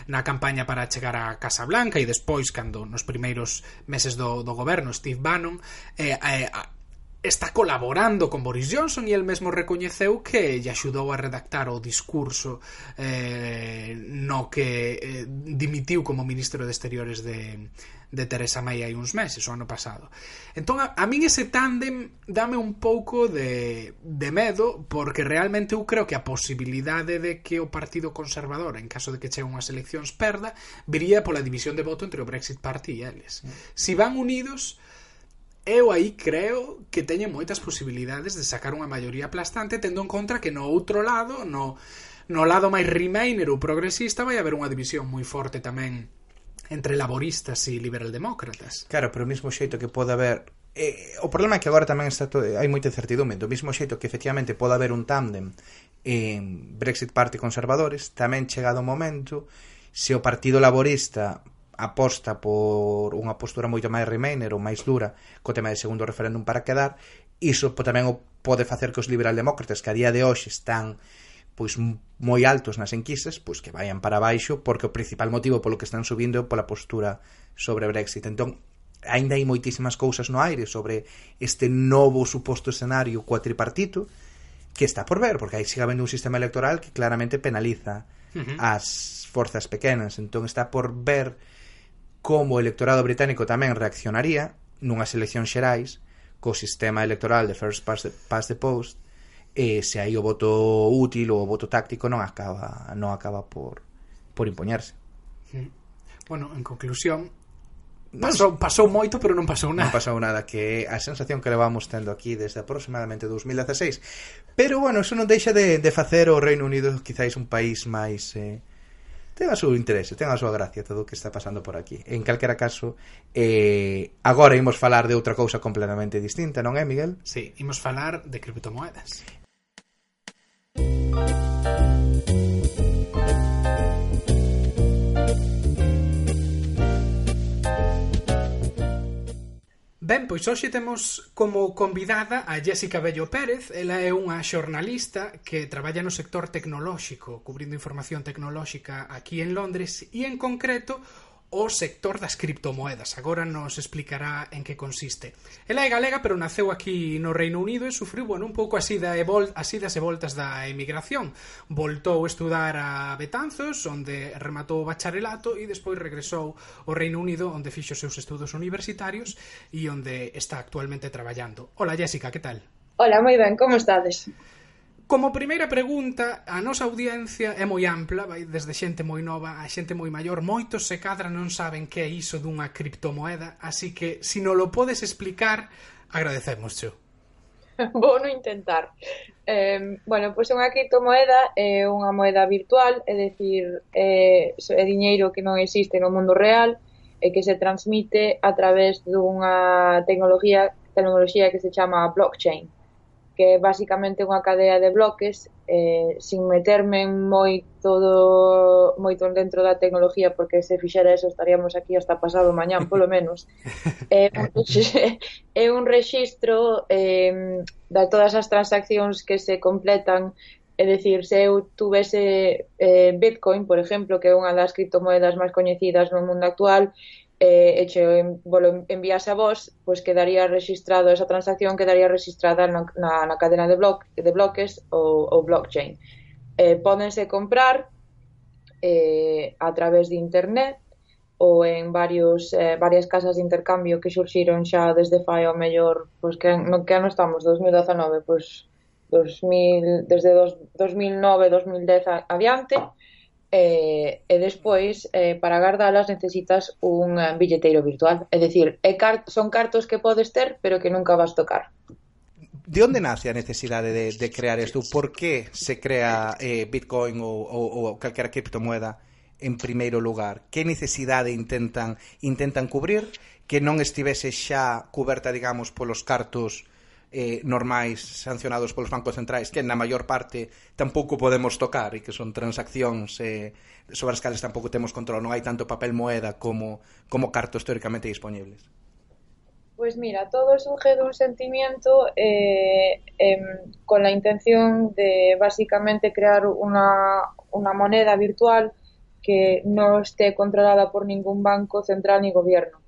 na campaña para chegar á Casa Blanca e despois, cando nos primeiros meses do, do goberno Steve Bannon eh, eh, está colaborando con Boris Johnson e el mesmo recoñeceu que lle axudou a redactar o discurso eh, no que eh, dimitiu como ministro de Exteriores de, de Teresa May hai uns meses, o ano pasado. Entón, a, a min ese tándem dame un pouco de, de medo, porque realmente eu creo que a posibilidade de que o Partido Conservador, en caso de que cheguen unhas eleccións, perda, viría pola división de voto entre o Brexit Party e eles. Si van unidos, Eu aí creo que teñen moitas posibilidades de sacar unha maioría aplastante tendo en contra que no outro lado, no, no lado máis remainer ou progresista vai haber unha división moi forte tamén entre laboristas e liberaldemócratas. Claro, pero o mesmo xeito que pode haber eh, o problema é que agora tamén está to... hai moita incertidume, do mesmo xeito que efectivamente pode haber un tándem en eh, Brexit Party Conservadores, tamén chegado o momento se o Partido Laborista aposta por unha postura moito máis remainer ou máis dura co tema de segundo referéndum para quedar, iso tamén o pode facer que os liberaldemócratas que a día de hoxe están pois moi altos nas enquisas, pois que vayan para baixo, porque o principal motivo polo que están subindo é pola postura sobre Brexit. Entón, aínda hai moitísimas cousas no aire sobre este novo suposto escenario coa tripartito, que está por ver, porque aí siga habendo un sistema electoral que claramente penaliza uh -huh. as forzas pequenas. Entón está por ver como o electorado británico tamén reaccionaría nunhas eleccións xerais co sistema electoral de First Past the, past the Post e se aí o voto útil ou o voto táctico non acaba non acaba por, por impoñerse. Bueno, en conclusión, pasou, pasou moito, pero non pasou nada. Non pasou nada, que a sensación que levamos tendo aquí desde aproximadamente 2016. Pero, bueno, eso non deixa de, de facer o Reino Unido quizáis un país máis... Eh, ten a seu interese, ten a súa gracia todo o que está pasando por aquí. En calquera caso, eh, agora imos falar de outra cousa completamente distinta, non é, Miguel? Sí, imos falar de criptomoedas. Música Ben, pois hoxe temos como convidada a Jessica Bello Pérez. Ela é unha xornalista que traballa no sector tecnolóxico, cubrindo información tecnolóxica aquí en Londres e en concreto o sector das criptomoedas. Agora nos explicará en que consiste. Ela é galega, pero naceu aquí no Reino Unido e sufriu, bueno, un pouco así, da evol así das e voltas da emigración. Voltou a estudar a Betanzos, onde rematou o bacharelato e despois regresou ao Reino Unido, onde fixo os seus estudos universitarios e onde está actualmente traballando. Hola, Jessica, que tal? Hola, moi ben, como estades? Como primeira pregunta, a nosa audiencia é moi ampla, vai desde xente moi nova a xente moi maior. Moitos se cadra non saben que é iso dunha criptomoeda, así que se non lo podes explicar, agradecemos xo. Vou no intentar. Eh, bueno, pois unha criptomoeda é unha moeda virtual, é dicir, é, é diñeiro que non existe no mundo real e que se transmite a través dunha tecnología tecnoloxía que se chama blockchain que é basicamente unha cadea de bloques, eh, sin meterme en moito, do, moito dentro da tecnología, porque se fixera eso estaríamos aquí hasta pasado mañán, polo menos. é, é un registro eh, de todas as transaccións que se completan É dicir, se eu tuvese eh, Bitcoin, por exemplo, que é unha das criptomoedas máis coñecidas no mundo actual, eh, e che volo enviase a vos, pois quedaría registrado esa transacción quedaría registrada na, na, na cadena de, bloc, de bloques ou, ou blockchain. Eh, pódense comprar eh, a través de internet ou en varios eh, varias casas de intercambio que xurxiron xa desde fai ao mellor, pois que no que ano estamos, 2019, pois 2000, desde dos, 2009, 2010 a, adiante e, e despois eh, para gardalas necesitas un eh, billeteiro virtual, é dicir, é car son cartos que podes ter, pero que nunca vas tocar. De onde nace a necesidade de, de crear isto? Por que se crea eh, Bitcoin ou, ou, ou calquera criptomoeda en primeiro lugar? Que necesidade intentan intentan cubrir que non estivese xa cuberta, digamos, polos cartos eh, normais sancionados polos bancos centrais que na maior parte tampouco podemos tocar e que son transaccións eh, sobre as cales tampouco temos control non hai tanto papel moeda como, como cartos teóricamente dispoñibles Pois pues mira, todo surge dun sentimiento eh, eh, con la intención de básicamente crear una, una moneda virtual que no esté controlada por ningún banco central ni gobierno.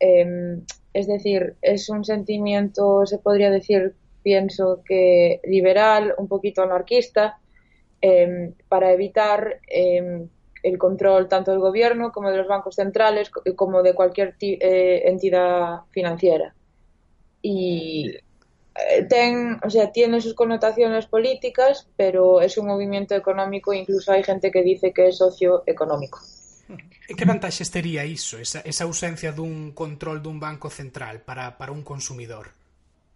Eh, Es decir, es un sentimiento, se podría decir, pienso que liberal, un poquito anarquista, eh, para evitar eh, el control tanto del gobierno como de los bancos centrales como de cualquier eh, entidad financiera. Y eh, ten, o sea, tiene sus connotaciones políticas, pero es un movimiento económico, incluso hay gente que dice que es socioeconómico. E que vantaxes tería iso, esa, esa ausencia dun control dun banco central para, para un consumidor?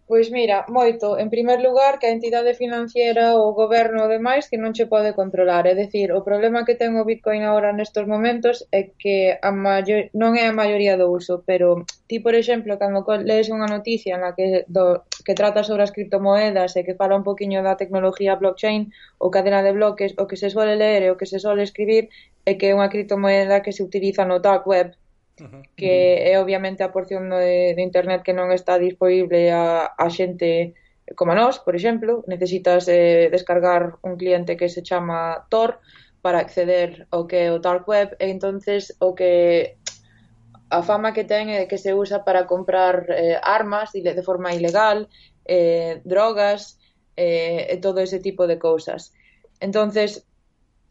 Pois mira, moito. En primer lugar, que a entidade financiera, o goberno e demais que non che pode controlar. É dicir, o problema que ten o Bitcoin agora nestos momentos é que a maior... non é a maioría do uso, pero ti, por exemplo, cando lees unha noticia na que, do... que trata sobre as criptomoedas e que fala un poquinho da tecnología blockchain ou cadena de bloques, o que se suele ler e o que se suele escribir é que é unha criptomoeda que se utiliza no dark web, que é obviamente a porción de, de internet que non está dispoñible a, a xente como a nós, por exemplo, necesitas eh, descargar un cliente que se chama Tor para acceder ao que é o dark web e entonces o que a fama que ten é que se usa para comprar eh, armas de forma ilegal, eh, drogas eh, e todo ese tipo de cousas. Entonces,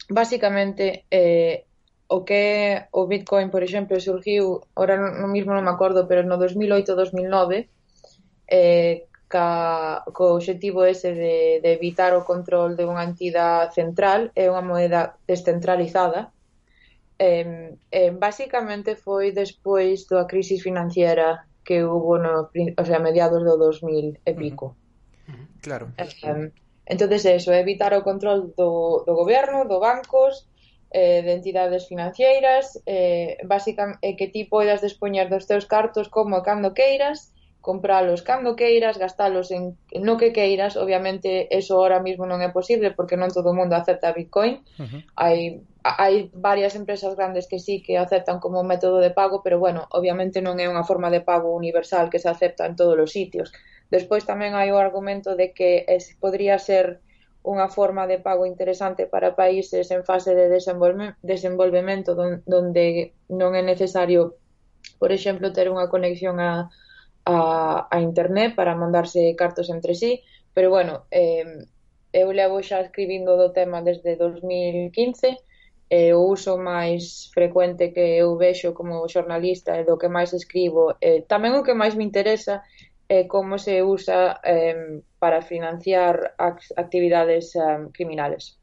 basicamente eh, o que o Bitcoin, por exemplo, surgiu, ora no mismo non me acordo, pero no 2008-2009, eh, ca, co objetivo ese de, de evitar o control de unha entidade central, é unha moeda descentralizada, eh, eh, basicamente foi despois da crisis financiera que hubo no, o sea, mediados do 2000 e pico. Uh -huh. Claro. Eh, entonces eso, evitar o control do, do goberno, do bancos, eh, de entidades financeiras, eh, básicamente eh, que ti poidas despoñer dos teus cartos como cando queiras, compralos cando queiras, gastalos en no que queiras, obviamente eso ahora mismo non é posible porque non todo o mundo acepta Bitcoin. Uh -huh. Hai hai varias empresas grandes que sí que aceptan como método de pago, pero bueno, obviamente non é unha forma de pago universal que se acepta en todos os sitios. Uh Despois tamén hai o argumento de que eh, es, podría ser unha forma de pago interesante para países en fase de desenvolve, desenvolvemento don, donde non é necesario, por exemplo, ter unha conexión a, a, a internet para mandarse cartos entre sí, pero bueno, eh, eu levo xa escribindo do tema desde 2015 e o uso máis frecuente que eu vexo como xornalista e do que máis escribo e tamén o que máis me interesa eh, como se usa eh, para financiar actividades eh, criminales.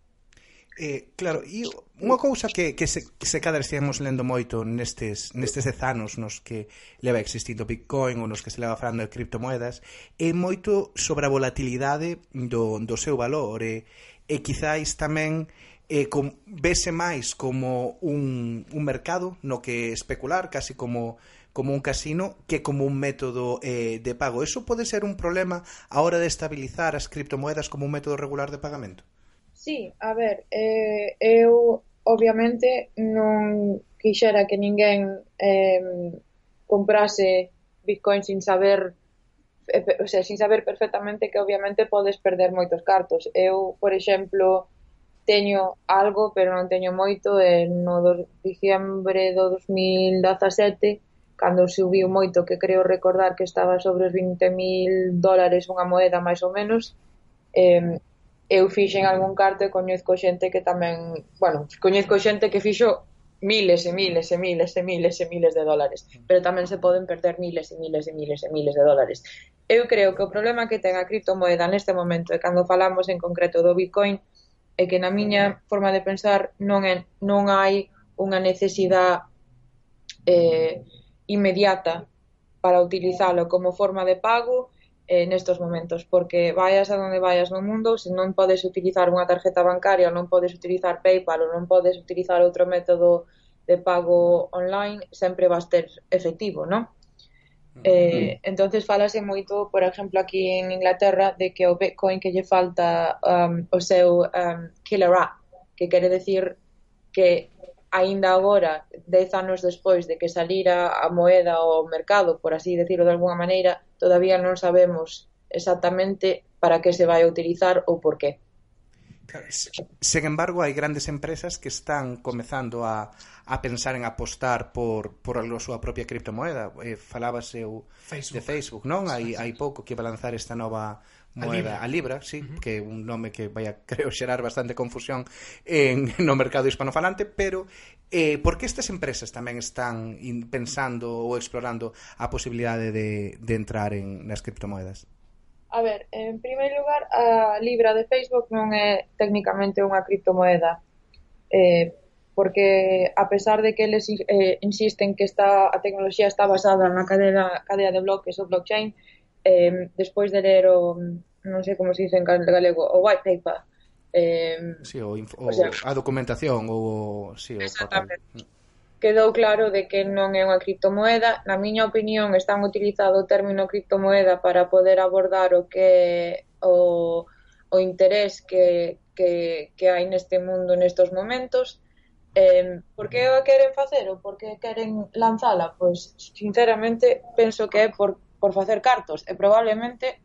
Eh, claro, e unha cousa que, que, se, que se cadra estivemos lendo moito nestes, nestes dez anos nos que leva existindo Bitcoin ou nos que se leva falando de criptomoedas é moito sobre a volatilidade do, do seu valor e, e quizáis tamén eh, com, vese máis como un, un mercado no que especular, casi como como un casino que como un método eh, de pago. ¿Eso puede ser un problema a hora de estabilizar as criptomoedas como un método regular de pagamento? Sí, a ver, eh, eu obviamente non quixera que ninguén eh, comprase Bitcoin sin saber eh, o sea, sin saber perfectamente que obviamente podes perder moitos cartos. Eu, por exemplo, teño algo, pero non teño moito, e no do, diciembre do 2017 cando subiu moito, que creo recordar que estaba sobre os 20.000 dólares unha moeda máis ou menos, eh, eu fixen algún carto e coñezco xente que tamén, bueno, coñezco xente que fixo miles e miles e miles e miles e miles de dólares, mm. pero tamén se poden perder miles e miles e miles e miles de dólares. Eu creo que o problema que ten a criptomoeda neste momento, e cando falamos en concreto do Bitcoin, é que na miña mm. forma de pensar non é, non hai unha necesidade eh, inmediata para utilizalo como forma de pago eh, nestos momentos, porque vayas a donde vayas no mundo, se non podes utilizar unha tarjeta bancaria, non podes utilizar PayPal ou non podes utilizar outro método de pago online, sempre vas ter efectivo, non? Mm. Eh, entonces falase moito, por exemplo, aquí en Inglaterra de que o Bitcoin que lle falta um, o seu um, killer app, que quere decir que aínda agora, dez anos despois de que salira a moeda ao mercado, por así decirlo de alguna maneira, todavía non sabemos exactamente para que se vai a utilizar ou por qué. Sen embargo, hai grandes empresas que están comezando a, a pensar en apostar por, por a súa propia criptomoeda. Eh, falábase o, Facebook. de Facebook, non? Hai, hai pouco que va lanzar esta nova Moeda a Libra, sí, uh -huh. que é un nome que vai a creo xerar bastante confusión en no mercado hispanofalante, pero eh por que estas empresas tamén están in, pensando ou explorando a posibilidade de de entrar en nas criptomoedas? A ver, en primeiro lugar, a Libra de Facebook non é técnicamente unha criptomoeda. Eh, porque a pesar de que eles eh, insisten que esta a tecnoloxía está basada na cadea cadea de bloques ou blockchain, eh, despois de ler o non sei como se dice en galego, o white paper. Eh, sí, o, o, o sea, a documentación ou sí, o papel. Quedou claro de que non é unha criptomoeda. Na miña opinión, están utilizado o término criptomoeda para poder abordar o que o, o interés que, que, que hai neste mundo nestos momentos. Eh, por que a queren facer ou por que queren lanzala? Pois, sinceramente, penso que é por, por facer cartos e probablemente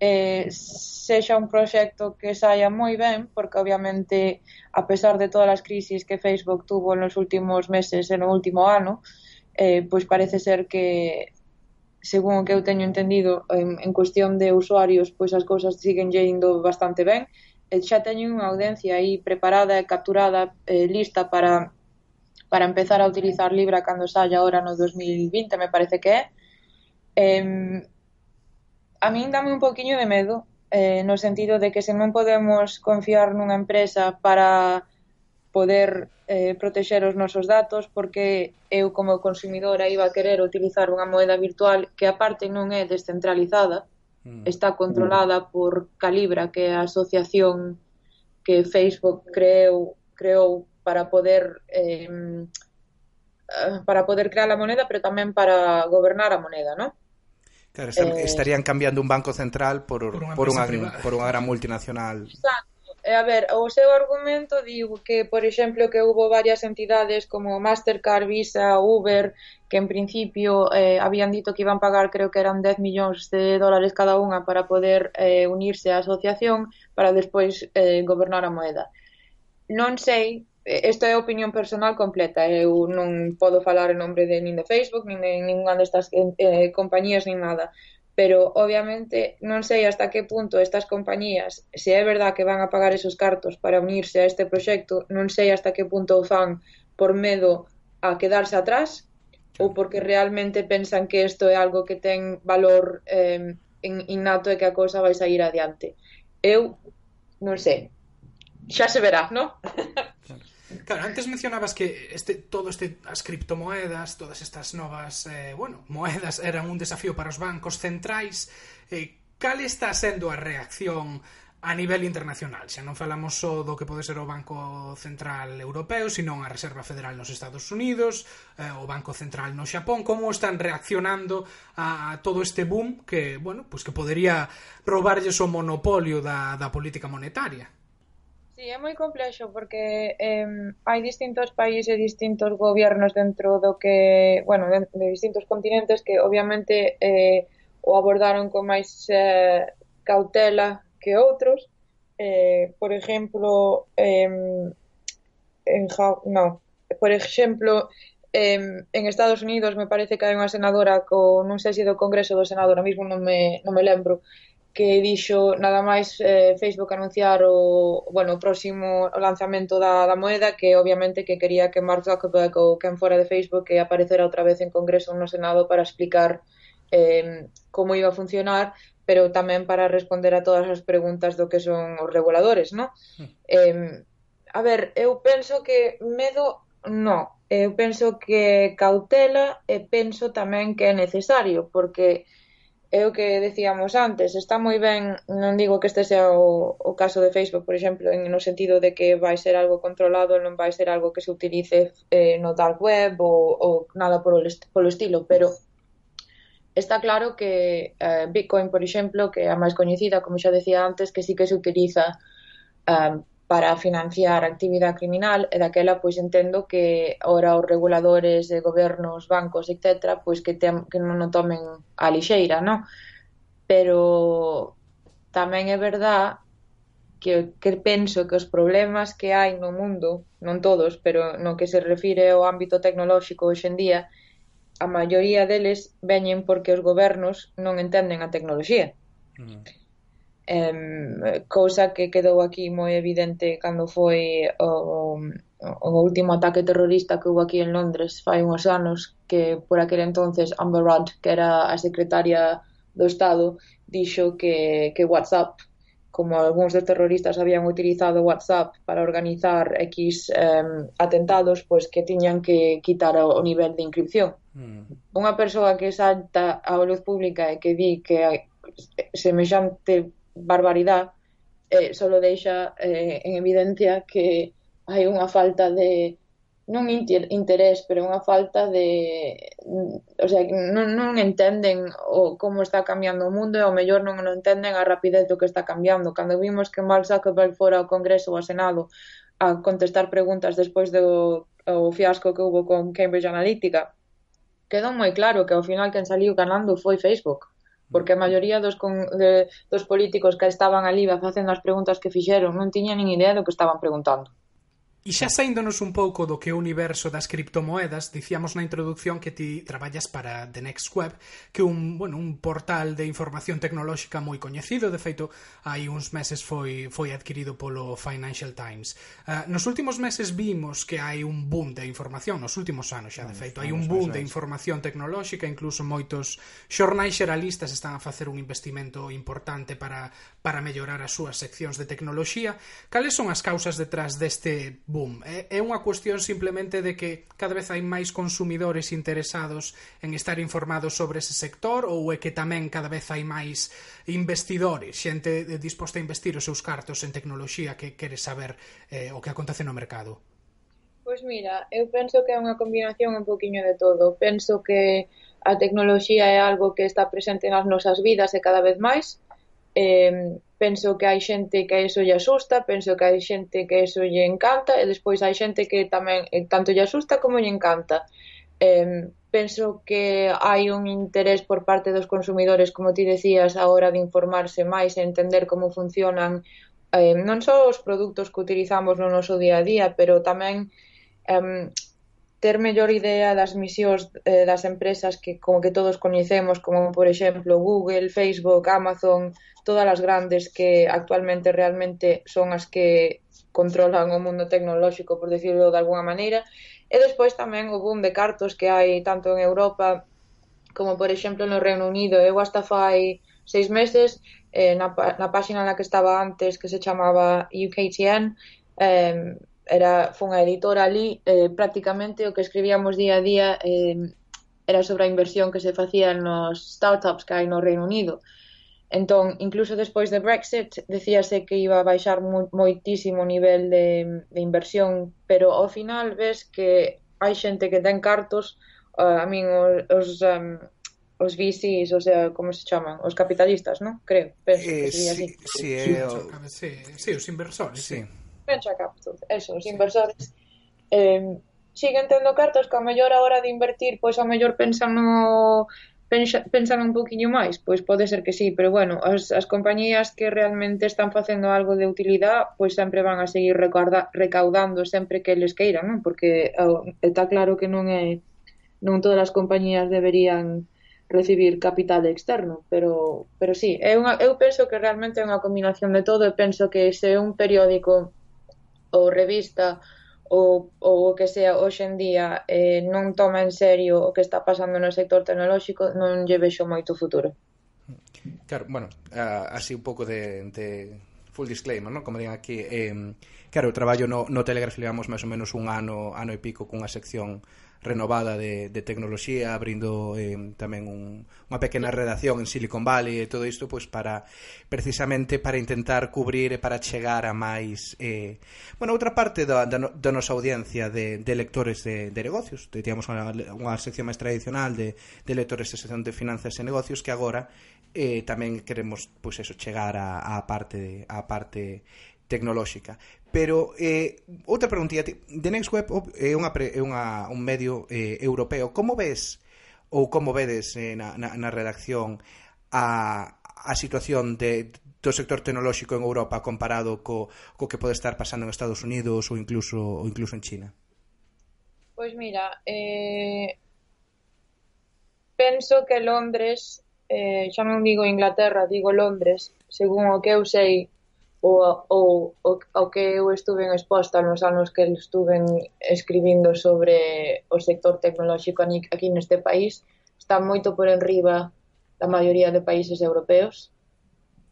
eh, sexa un proxecto que saia moi ben, porque obviamente a pesar de todas as crisis que Facebook tuvo nos últimos meses e no último ano, eh, pois parece ser que según o que eu teño entendido en, en cuestión de usuarios, pois as cousas siguen indo bastante ben e xa teño unha audiencia aí preparada e capturada, eh, lista para para empezar a utilizar Libra cando saia agora no 2020, me parece que é, Eh, a min dame un poquinho de medo, eh, no sentido de que se non podemos confiar nunha empresa para poder eh, protexer os nosos datos, porque eu como consumidora iba a querer utilizar unha moeda virtual que aparte non é descentralizada, mm. está controlada por Calibra, que é a asociación que Facebook creou, creou para poder eh, Eh, para poder crear a moneda, pero tamén para gobernar a moneda, ¿no? Claro, están, eh, estarían cambiando un banco central por, por, unha, por, unha, por unha gran multinacional. Exacto. E a ver, o seu argumento digo que, por exemplo, que houve varias entidades como Mastercard, Visa, Uber, que en principio eh, habían dito que iban pagar, creo que eran 10 millóns de dólares cada unha para poder eh, unirse á asociación para despois eh, gobernar a moeda. Non sei esta é a opinión personal completa. Eh, eu non podo falar en nombre de nin de Facebook, nin de ninguna destas eh, eh, compañías, nin nada. Pero, obviamente, non sei hasta que punto estas compañías, se é verdad que van a pagar esos cartos para unirse a este proxecto, non sei hasta que punto o fan por medo a quedarse atrás ou porque realmente pensan que isto é algo que ten valor eh, innato e que a cousa vai sair adiante. Eu non sei. Xa se verá, non? Claro, antes mencionabas que este, todo este, as criptomoedas, todas estas novas, eh, bueno, moedas eran un desafío para os bancos centrais. Eh, cal está sendo a reacción a nivel internacional? Xa non falamos só do que pode ser o Banco Central Europeo, sino a Reserva Federal nos Estados Unidos, eh, o Banco Central no Xapón, como están reaccionando a, a todo este boom que, bueno, pues que podería robarlles o monopolio da, da política monetaria? Sí, é moi complexo porque eh, hai distintos países e distintos gobiernos dentro do que, bueno, de, de distintos continentes que obviamente eh, o abordaron con máis eh, cautela que outros. Eh, por exemplo, eh, en ja no, por exemplo, eh, en Estados Unidos me parece que hai unha senadora co, non sei se do Congreso do Senado, ahora mismo non me, non me lembro, que dixo nada máis eh, Facebook anunciar o, bueno, o próximo lanzamento da, da moeda que obviamente que quería que Mark Zuckerberg ou quen fora de Facebook que aparecera outra vez en Congreso ou no Senado para explicar eh, como iba a funcionar pero tamén para responder a todas as preguntas do que son os reguladores, non? Hmm. Eh, a ver, eu penso que medo no, eu penso que cautela e penso tamén que é necesario, porque eh, é o que decíamos antes, está moi ben, non digo que este sea o, o caso de Facebook, por exemplo, en no sentido de que vai ser algo controlado, non vai ser algo que se utilice eh, no dark web ou, ou nada polo, est polo estilo, pero está claro que eh, Bitcoin, por exemplo, que é a máis coñecida, como xa decía antes, que sí que se utiliza eh, para financiar a actividade criminal e daquela pois entendo que ora os reguladores de gobernos, bancos, etc, pois que, tem, que non o tomen a lixeira, non? Pero tamén é verdad que, que penso que os problemas que hai no mundo, non todos, pero no que se refire ao ámbito tecnolóxico hoxe en día, a maioría deles veñen porque os gobernos non entenden a tecnoloxía. Mm eh, cousa que quedou aquí moi evidente cando foi o, o último ataque terrorista que houve aquí en Londres fai uns anos que por aquel entonces Amber Rudd, que era a secretaria do Estado, dixo que, que WhatsApp como algúns dos terroristas habían utilizado WhatsApp para organizar X eh, atentados, pois que tiñan que quitar o, o nivel de inscripción. Mm. Unha persoa que salta á luz pública e que di que semexante barbaridade eh, solo deixa eh, en evidencia que hai unha falta de non interés, pero unha falta de... O sea, non, non entenden o como está cambiando o mundo e ao mellor non o entenden a rapidez do que está cambiando. Cando vimos que Mark Zuckerberg fora ao Congreso ou ao Senado a contestar preguntas despois do o fiasco que hubo con Cambridge Analytica, quedou moi claro que ao final quen saliu ganando foi Facebook porque a maioría dos, con, de, dos políticos que estaban ali facendo as preguntas que fixeron non tiñan nin idea do que estaban preguntando. E xa saíndonos un pouco do que é o universo das criptomoedas, dicíamos na introducción que ti traballas para The Next Web, que é un, bueno, un portal de información tecnolóxica moi coñecido, de feito, hai uns meses foi, foi adquirido polo Financial Times. Uh, nos últimos meses vimos que hai un boom de información, nos últimos anos xa, de feito, hai un boom de información tecnolóxica, incluso moitos xornais xeralistas están a facer un investimento importante para, para mellorar as súas seccións de tecnoloxía. Cales son as causas detrás deste boom. É, é unha cuestión simplemente de que cada vez hai máis consumidores interesados en estar informados sobre ese sector ou é que tamén cada vez hai máis investidores, xente disposta a investir os seus cartos en tecnoloxía que quere saber eh, o que acontece no mercado? Pois mira, eu penso que é unha combinación un poquinho de todo. Penso que a tecnoloxía é algo que está presente nas nosas vidas e cada vez máis, eh, penso que hai xente que eso lle asusta, penso que hai xente que eso lle encanta e despois hai xente que tamén eh, tanto lle asusta como lle encanta. Eh, penso que hai un interés por parte dos consumidores, como ti decías, a hora de informarse máis e entender como funcionan eh, non só os produtos que utilizamos no noso día a día, pero tamén eh, ter mellor idea das misións eh, das empresas que como que todos coñecemos, como por exemplo Google, Facebook, Amazon, todas as grandes que actualmente realmente son as que controlan o mundo tecnolóxico, por decirlo de alguna maneira, e despois tamén o boom de cartos que hai tanto en Europa como por exemplo no Reino Unido. Eu hasta fai seis meses eh, na, na páxina na que estaba antes que se chamaba UKTN eh, era foi unha editora ali, eh, prácticamente o que escribíamos día a día eh, era sobre a inversión que se facía nos startups que hai no Reino Unido. Entón, incluso despois de Brexit, decíase que iba a baixar moitísimo o nivel de, de inversión, pero ao final ves que hai xente que ten cartos, uh, a min os, os um, os VCs, o sea, como se chaman? Os capitalistas, non? Creo, penso eh, que sería sí, así. Sí, sí, eh, o... sí, sí, os inversores, sí. sí venture capital, eso, os inversores eh, siguen tendo cartas que a mellor a hora de invertir, pois a mellor pensan no pensar un poquinho máis, pois pode ser que sí, pero bueno, as, as compañías que realmente están facendo algo de utilidade, pois sempre van a seguir recorda, recaudando sempre que eles queiran, non? Porque oh, está claro que non é non todas as compañías deberían recibir capital externo, pero pero sí, é unha eu penso que realmente é unha combinación de todo e penso que se un periódico ou revista ou, ou o que sea hoxe en día eh, non toma en serio o que está pasando no sector tecnolóxico non lle vexo moito futuro Claro, bueno, uh, así un pouco de, de full disclaimer, ¿no? como digan aquí eh, claro, o traballo no, no Telegraph levamos máis ou menos un ano ano e pico cunha sección renovada de, de tecnoloxía, abrindo eh, tamén un, unha pequena redacción en Silicon Valley e todo isto pois para precisamente para intentar cubrir e para chegar a máis eh, bueno, outra parte da, da, da nosa audiencia de, de lectores de, de negocios teníamos unha, unha sección máis tradicional de, de lectores de sección de finanzas e negocios que agora eh, tamén queremos pois eso, chegar a, a parte a parte tecnolóxica. Pero eh, outra preguntilla, The Next Web é unha pre, é unha, un medio eh, europeo. Como ves ou como vedes eh, na, na, na redacción a, a situación de, do sector tecnolóxico en Europa comparado co, co que pode estar pasando en Estados Unidos ou incluso ou incluso en China? Pois mira, eh, penso que Londres, eh, xa non digo Inglaterra, digo Londres, según o que eu sei, ou, ou, o que eu estuve exposta nos anos que estuve escribindo sobre o sector tecnolóxico aquí neste país está moito por enriba da maioría de países europeos.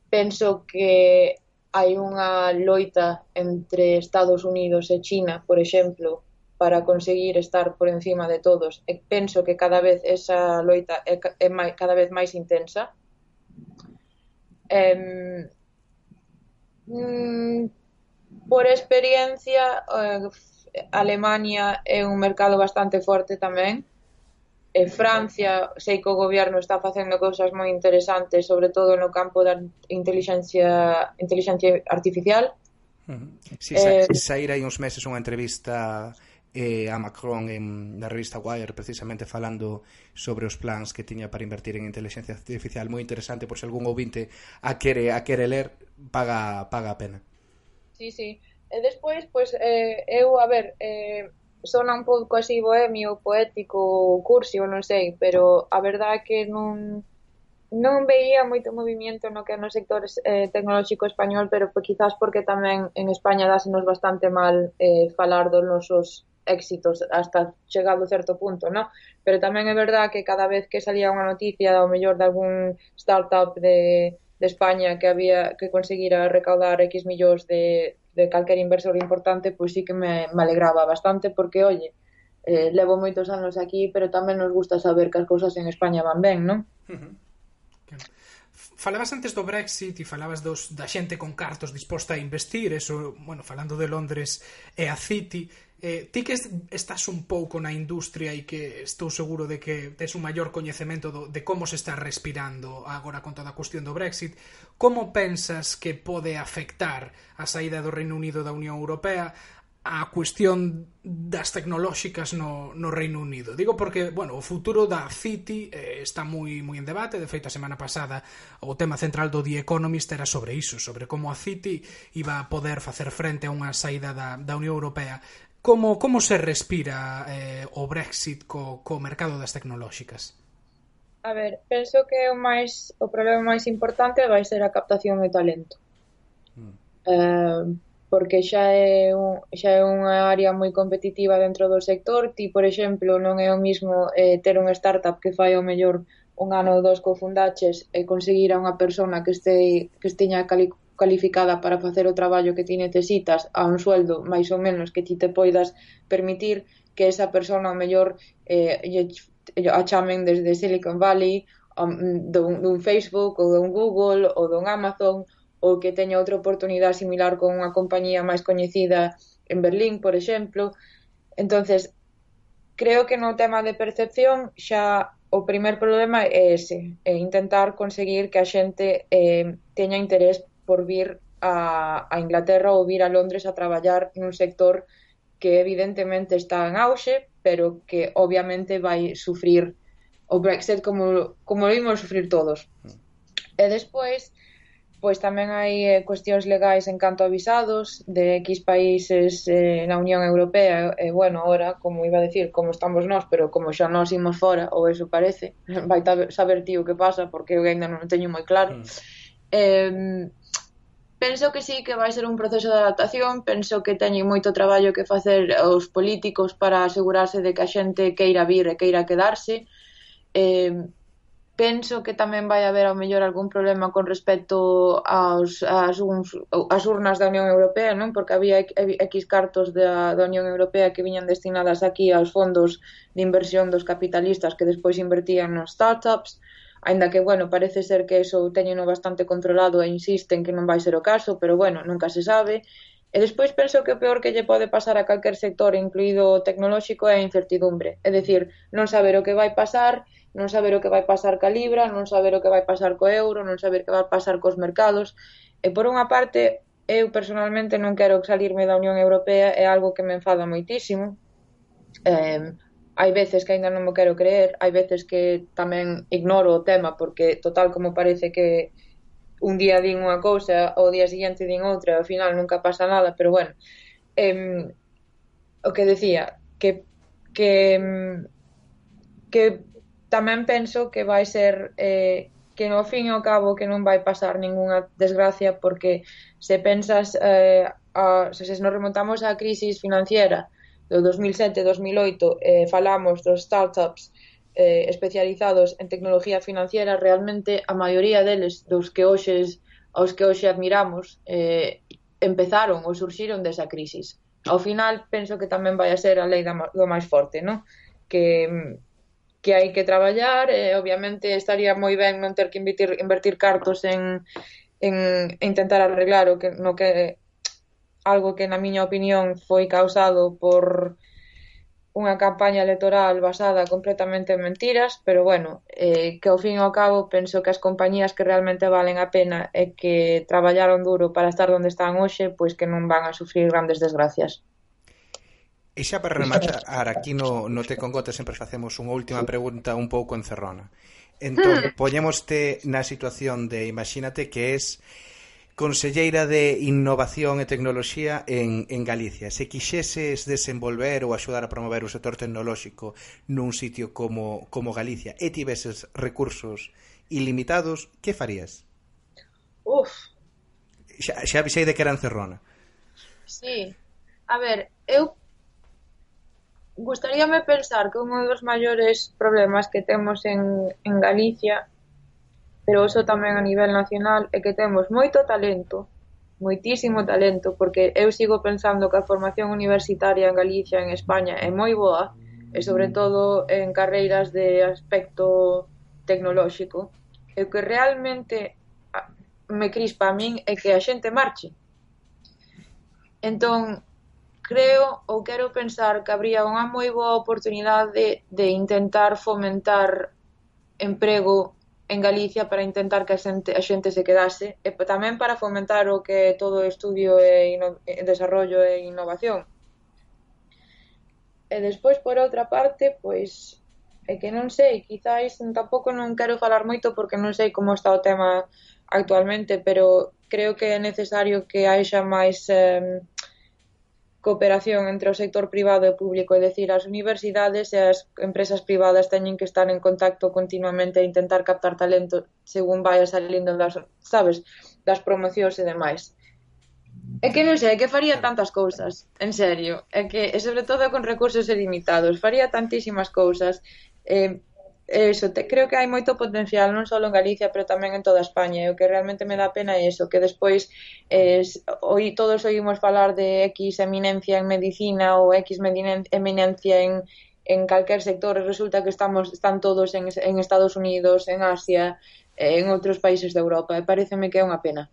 Penso que hai unha loita entre Estados Unidos e China, por exemplo, para conseguir estar por encima de todos. E penso que cada vez esa loita é, é cada vez máis intensa. Eh, Mm, por experiencia, eh, Alemania é un mercado bastante forte tamén. E Francia, sei que o goberno está facendo cousas moi interesantes, sobre todo no campo da inteligencia, inteligencia artificial. Uh -huh. Si, sa, eh, saíra hai uns meses unha entrevista eh, a Macron en, na revista Wire precisamente falando sobre os plans que tiña para invertir en inteligencia artificial. Moi interesante por se algún ouvinte a quere, a quere ler paga, paga a pena. Sí, sí. E despois, pois, eh, eu, a ver, eh, sona un pouco así bohemio, poético, cursi, non sei, pero a verdade é que non, non veía moito movimento no que no sector eh, tecnolóxico español, pero pues, quizás porque tamén en España dásenos bastante mal eh, falar dos nosos éxitos hasta chegado a certo punto, non? Pero tamén é verdad que cada vez que salía unha noticia ao mellor de algún startup de, de España que había que conseguira recaudar X millóns de, de calquer inversor importante, pois sí que me, me alegraba bastante porque, oye, eh, levo moitos anos aquí, pero tamén nos gusta saber que as cousas en España van ben, non? Uh -huh. Falabas antes do Brexit e falabas dos, da xente con cartos disposta a investir, eso, bueno, falando de Londres e a City, Eh, ti que estás un pouco na industria e que estou seguro de que tes un maior coñecemento do, de como se está respirando agora con toda a cuestión do Brexit, como pensas que pode afectar a saída do Reino Unido da Unión Europea a cuestión das tecnolóxicas no, no Reino Unido. Digo porque, bueno, o futuro da City eh, está moi moi en debate, de feito a semana pasada o tema central do The Economist era sobre iso, sobre como a City iba a poder facer frente a unha saída da, da Unión Europea como, como se respira eh, o Brexit co, co mercado das tecnolóxicas? A ver, penso que o máis o problema máis importante vai ser a captación de talento. Mm. Eh, porque xa é un, xa é unha área moi competitiva dentro do sector, ti, por exemplo, non é o mismo eh, ter unha startup que fai o mellor un ano ou dos cofundaches e conseguir a unha persona que este que esteña cali, cualificada para facer o traballo que ti necesitas a un sueldo máis ou menos que ti te poidas permitir que esa persona ao mellor eh, a chamen desde Silicon Valley um, dun, dun Facebook ou dun Google ou dun Amazon ou que teña outra oportunidade similar con unha compañía máis coñecida en Berlín, por exemplo. entonces creo que no tema de percepción xa o primer problema é ese, é intentar conseguir que a xente eh, teña interés por vir a, a Inglaterra ou vir a Londres a traballar nun sector que evidentemente está en auxe, pero que obviamente vai sufrir o Brexit como, como vimos sufrir todos. E despois, pois tamén hai eh, cuestións legais en canto a visados de X países eh, na Unión Europea e eh, bueno, ahora, como iba a decir, como estamos nós, pero como xa nós imos fora, ou eso parece, vai saber tío que pasa, porque eu ainda non teño moi claro. Mm Eh, penso que sí que vai ser un proceso de adaptación, penso que teñen moito traballo que facer os políticos para asegurarse de que a xente queira vir e queira quedarse. Eh, penso que tamén vai haber ao mellor algún problema con respecto aos, as, uns, as urnas da Unión Europea, non? Porque había X cartos da, da Unión Europea que viñan destinadas aquí aos fondos de inversión dos capitalistas que despois invertían nos startups. Ainda que, bueno, parece ser que eso teñeno bastante controlado e insisten que non vai ser o caso, pero bueno, nunca se sabe. E despois penso que o peor que lle pode pasar a calquer sector, incluído o tecnolóxico, é a incertidumbre. É dicir, non saber o que vai pasar, non saber o que vai pasar ca libra, non saber o que vai pasar co euro, non saber o que vai pasar cos mercados. E por unha parte, eu personalmente non quero salirme da Unión Europea, é algo que me enfada moitísimo. Eh, hai veces que ainda non me quero creer, hai veces que tamén ignoro o tema porque total como parece que un día din unha cousa, o día seguinte din outra, ao final nunca pasa nada, pero bueno. Em, o que decía, que que que tamén penso que vai ser eh, que no fin e ao cabo que non vai pasar ningunha desgracia porque se pensas eh, a, se, se nos remontamos á crisis financiera do 2007-2008 eh, falamos dos startups eh, especializados en tecnología financiera, realmente a maioría deles dos que hoxe aos que hoxe admiramos eh, empezaron ou surxiron desa crisis. Ao final, penso que tamén vai a ser a lei da, do máis forte, non? Que, que hai que traballar, e, eh, obviamente estaría moi ben non ter que invertir, invertir cartos en, en, en intentar arreglar o que, no que algo que na miña opinión foi causado por unha campaña electoral basada completamente en mentiras, pero bueno, eh, que ao fin e ao cabo penso que as compañías que realmente valen a pena e que traballaron duro para estar onde están hoxe, pois que non van a sufrir grandes desgracias. E xa para rematar aquí no, no Te con Gota sempre facemos unha última pregunta un pouco encerrona. Entón, mm. poñemoste na situación de imagínate que es Conselleira de Innovación e Tecnoloxía en, en Galicia. Se quixeses desenvolver ou axudar a promover o sector tecnolóxico nun sitio como, como Galicia e tiveses recursos ilimitados, que farías? Uf. Xa, xa avisei de que era encerrona. Sí. A ver, eu gustaríame pensar que un dos maiores problemas que temos en, en Galicia pero iso tamén a nivel nacional é que temos moito talento, moitísimo talento, porque eu sigo pensando que a formación universitaria en Galicia, en España, é moi boa, e sobre mm. todo en carreiras de aspecto tecnolóxico. E o que realmente me crispa a min é que a xente marche. Entón, creo ou quero pensar que habría unha moi boa oportunidade de intentar fomentar emprego en Galicia para intentar que a xente, a xente se quedase e tamén para fomentar o que todo estudio e, ino, e desarrollo e innovación. E despois, por outra parte, pois é que non sei, quizáis tampouco non quero falar moito porque non sei como está o tema actualmente, pero creo que é necesario que haxa máis eh, cooperación entre o sector privado e público, é dicir, as universidades e as empresas privadas teñen que estar en contacto continuamente e intentar captar talento según vaya salindo das, sabes, das promocións e demais. É que non sei, é que faría tantas cousas, en serio, é que, e sobre todo con recursos ilimitados, faría tantísimas cousas, eh, eso, te, creo que hai moito potencial non só en Galicia, pero tamén en toda España. E o que realmente me dá pena é eso, que despois eh, es, oi, todos oímos falar de X eminencia en medicina ou X eminencia en, en calquer sector e resulta que estamos están todos en, en Estados Unidos, en Asia en outros países de Europa. E pareceme que é unha pena.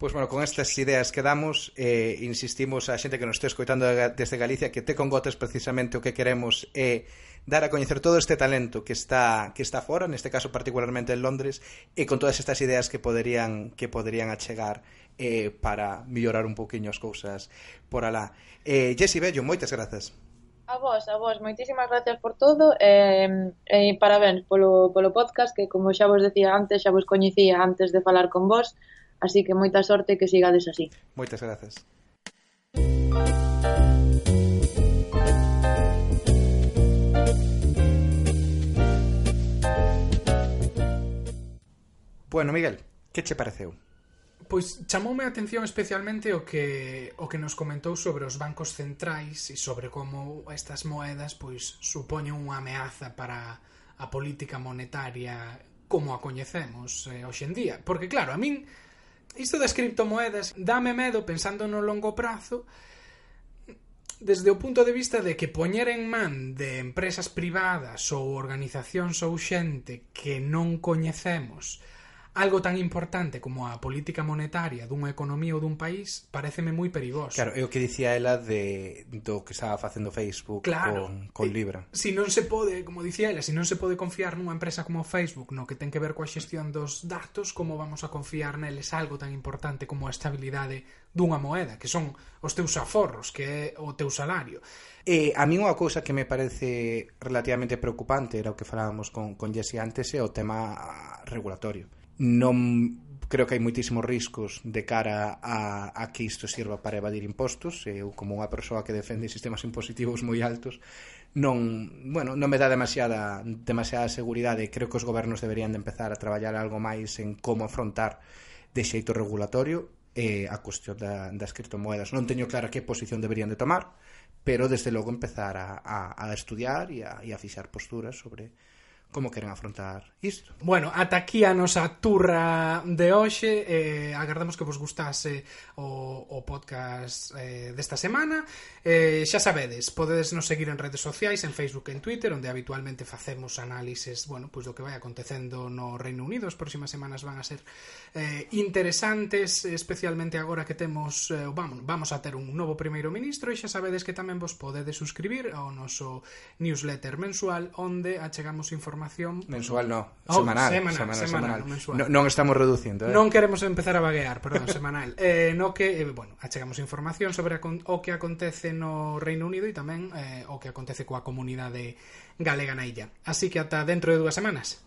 Pois, bueno, con estas ideas que damos, eh, insistimos á xente que nos este escoitando desde Galicia que te con gotas precisamente o que queremos é eh, dar a coñecer todo este talento que está que está fora, neste caso particularmente en Londres, e con todas estas ideas que poderían que poderían achegar eh, para mellorar un poquinho as cousas por alá. Eh, Jesse Bello, moitas grazas. A vos, a vos, moitísimas gracias por todo e, eh, e parabéns polo, polo podcast que como xa vos decía antes, xa vos coñecía antes de falar con vos Así que moita sorte que sigades así. Moitas grazas. Bueno, Miguel, que che pareceu? Pois chamoume a atención especialmente o que o que nos comentou sobre os bancos centrais e sobre como estas moedas pois supoñen unha ameaza para a política monetaria como a coñecemos eh, hoxendía, porque claro, a min isto das criptomoedas dame medo pensando no longo prazo desde o punto de vista de que poñer en man de empresas privadas ou organizacións ou xente que non coñecemos algo tan importante como a política monetaria dunha economía ou dun país pareceme moi perigoso. Claro, é o que dicía ela de do que estaba facendo Facebook claro, con, con Libra. Si non se pode, como dicía ela, se si non se pode confiar nunha empresa como Facebook no que ten que ver coa xestión dos datos, como vamos a confiar neles algo tan importante como a estabilidade dunha moeda, que son os teus aforros, que é o teu salario. E a mí unha cousa que me parece relativamente preocupante era o que falábamos con, con Jesse antes é o tema regulatorio non creo que hai moitísimos riscos de cara a, a que isto sirva para evadir impostos. Eu como unha persoa que defende sistemas impositivos moi altos non, bueno, non me dá demasiada, demasiada seguridade. Creo que os gobernos deberían de empezar a traballar algo máis en como afrontar de xeito regulatorio eh, a cuestión da, das criptomoedas. Non teño clara que posición deberían de tomar pero desde logo empezar a, a, a estudiar e a, e a fixar posturas sobre como queren afrontar isto. Bueno, ata aquí a nosa turra de hoxe. Eh, agardamos que vos gustase o, o podcast eh, desta semana. Eh, xa sabedes, podedes nos seguir en redes sociais, en Facebook e en Twitter, onde habitualmente facemos análises bueno, pois do que vai acontecendo no Reino Unido. As próximas semanas van a ser eh, interesantes, especialmente agora que temos eh, vamos, vamos a ter un novo primeiro ministro e xa sabedes que tamén vos podedes suscribir ao noso newsletter mensual onde achegamos información información mensual no, oh, semanal, semana, semanal, semanal, semanal. No, non estamos reducindo, eh? Non queremos empezar a vaguear, perdón, semanal. Eh, no que, eh, bueno, achegamos información sobre a, o que acontece no Reino Unido e tamén eh, o que acontece coa comunidade galega na illa. Así que ata dentro de dúas semanas.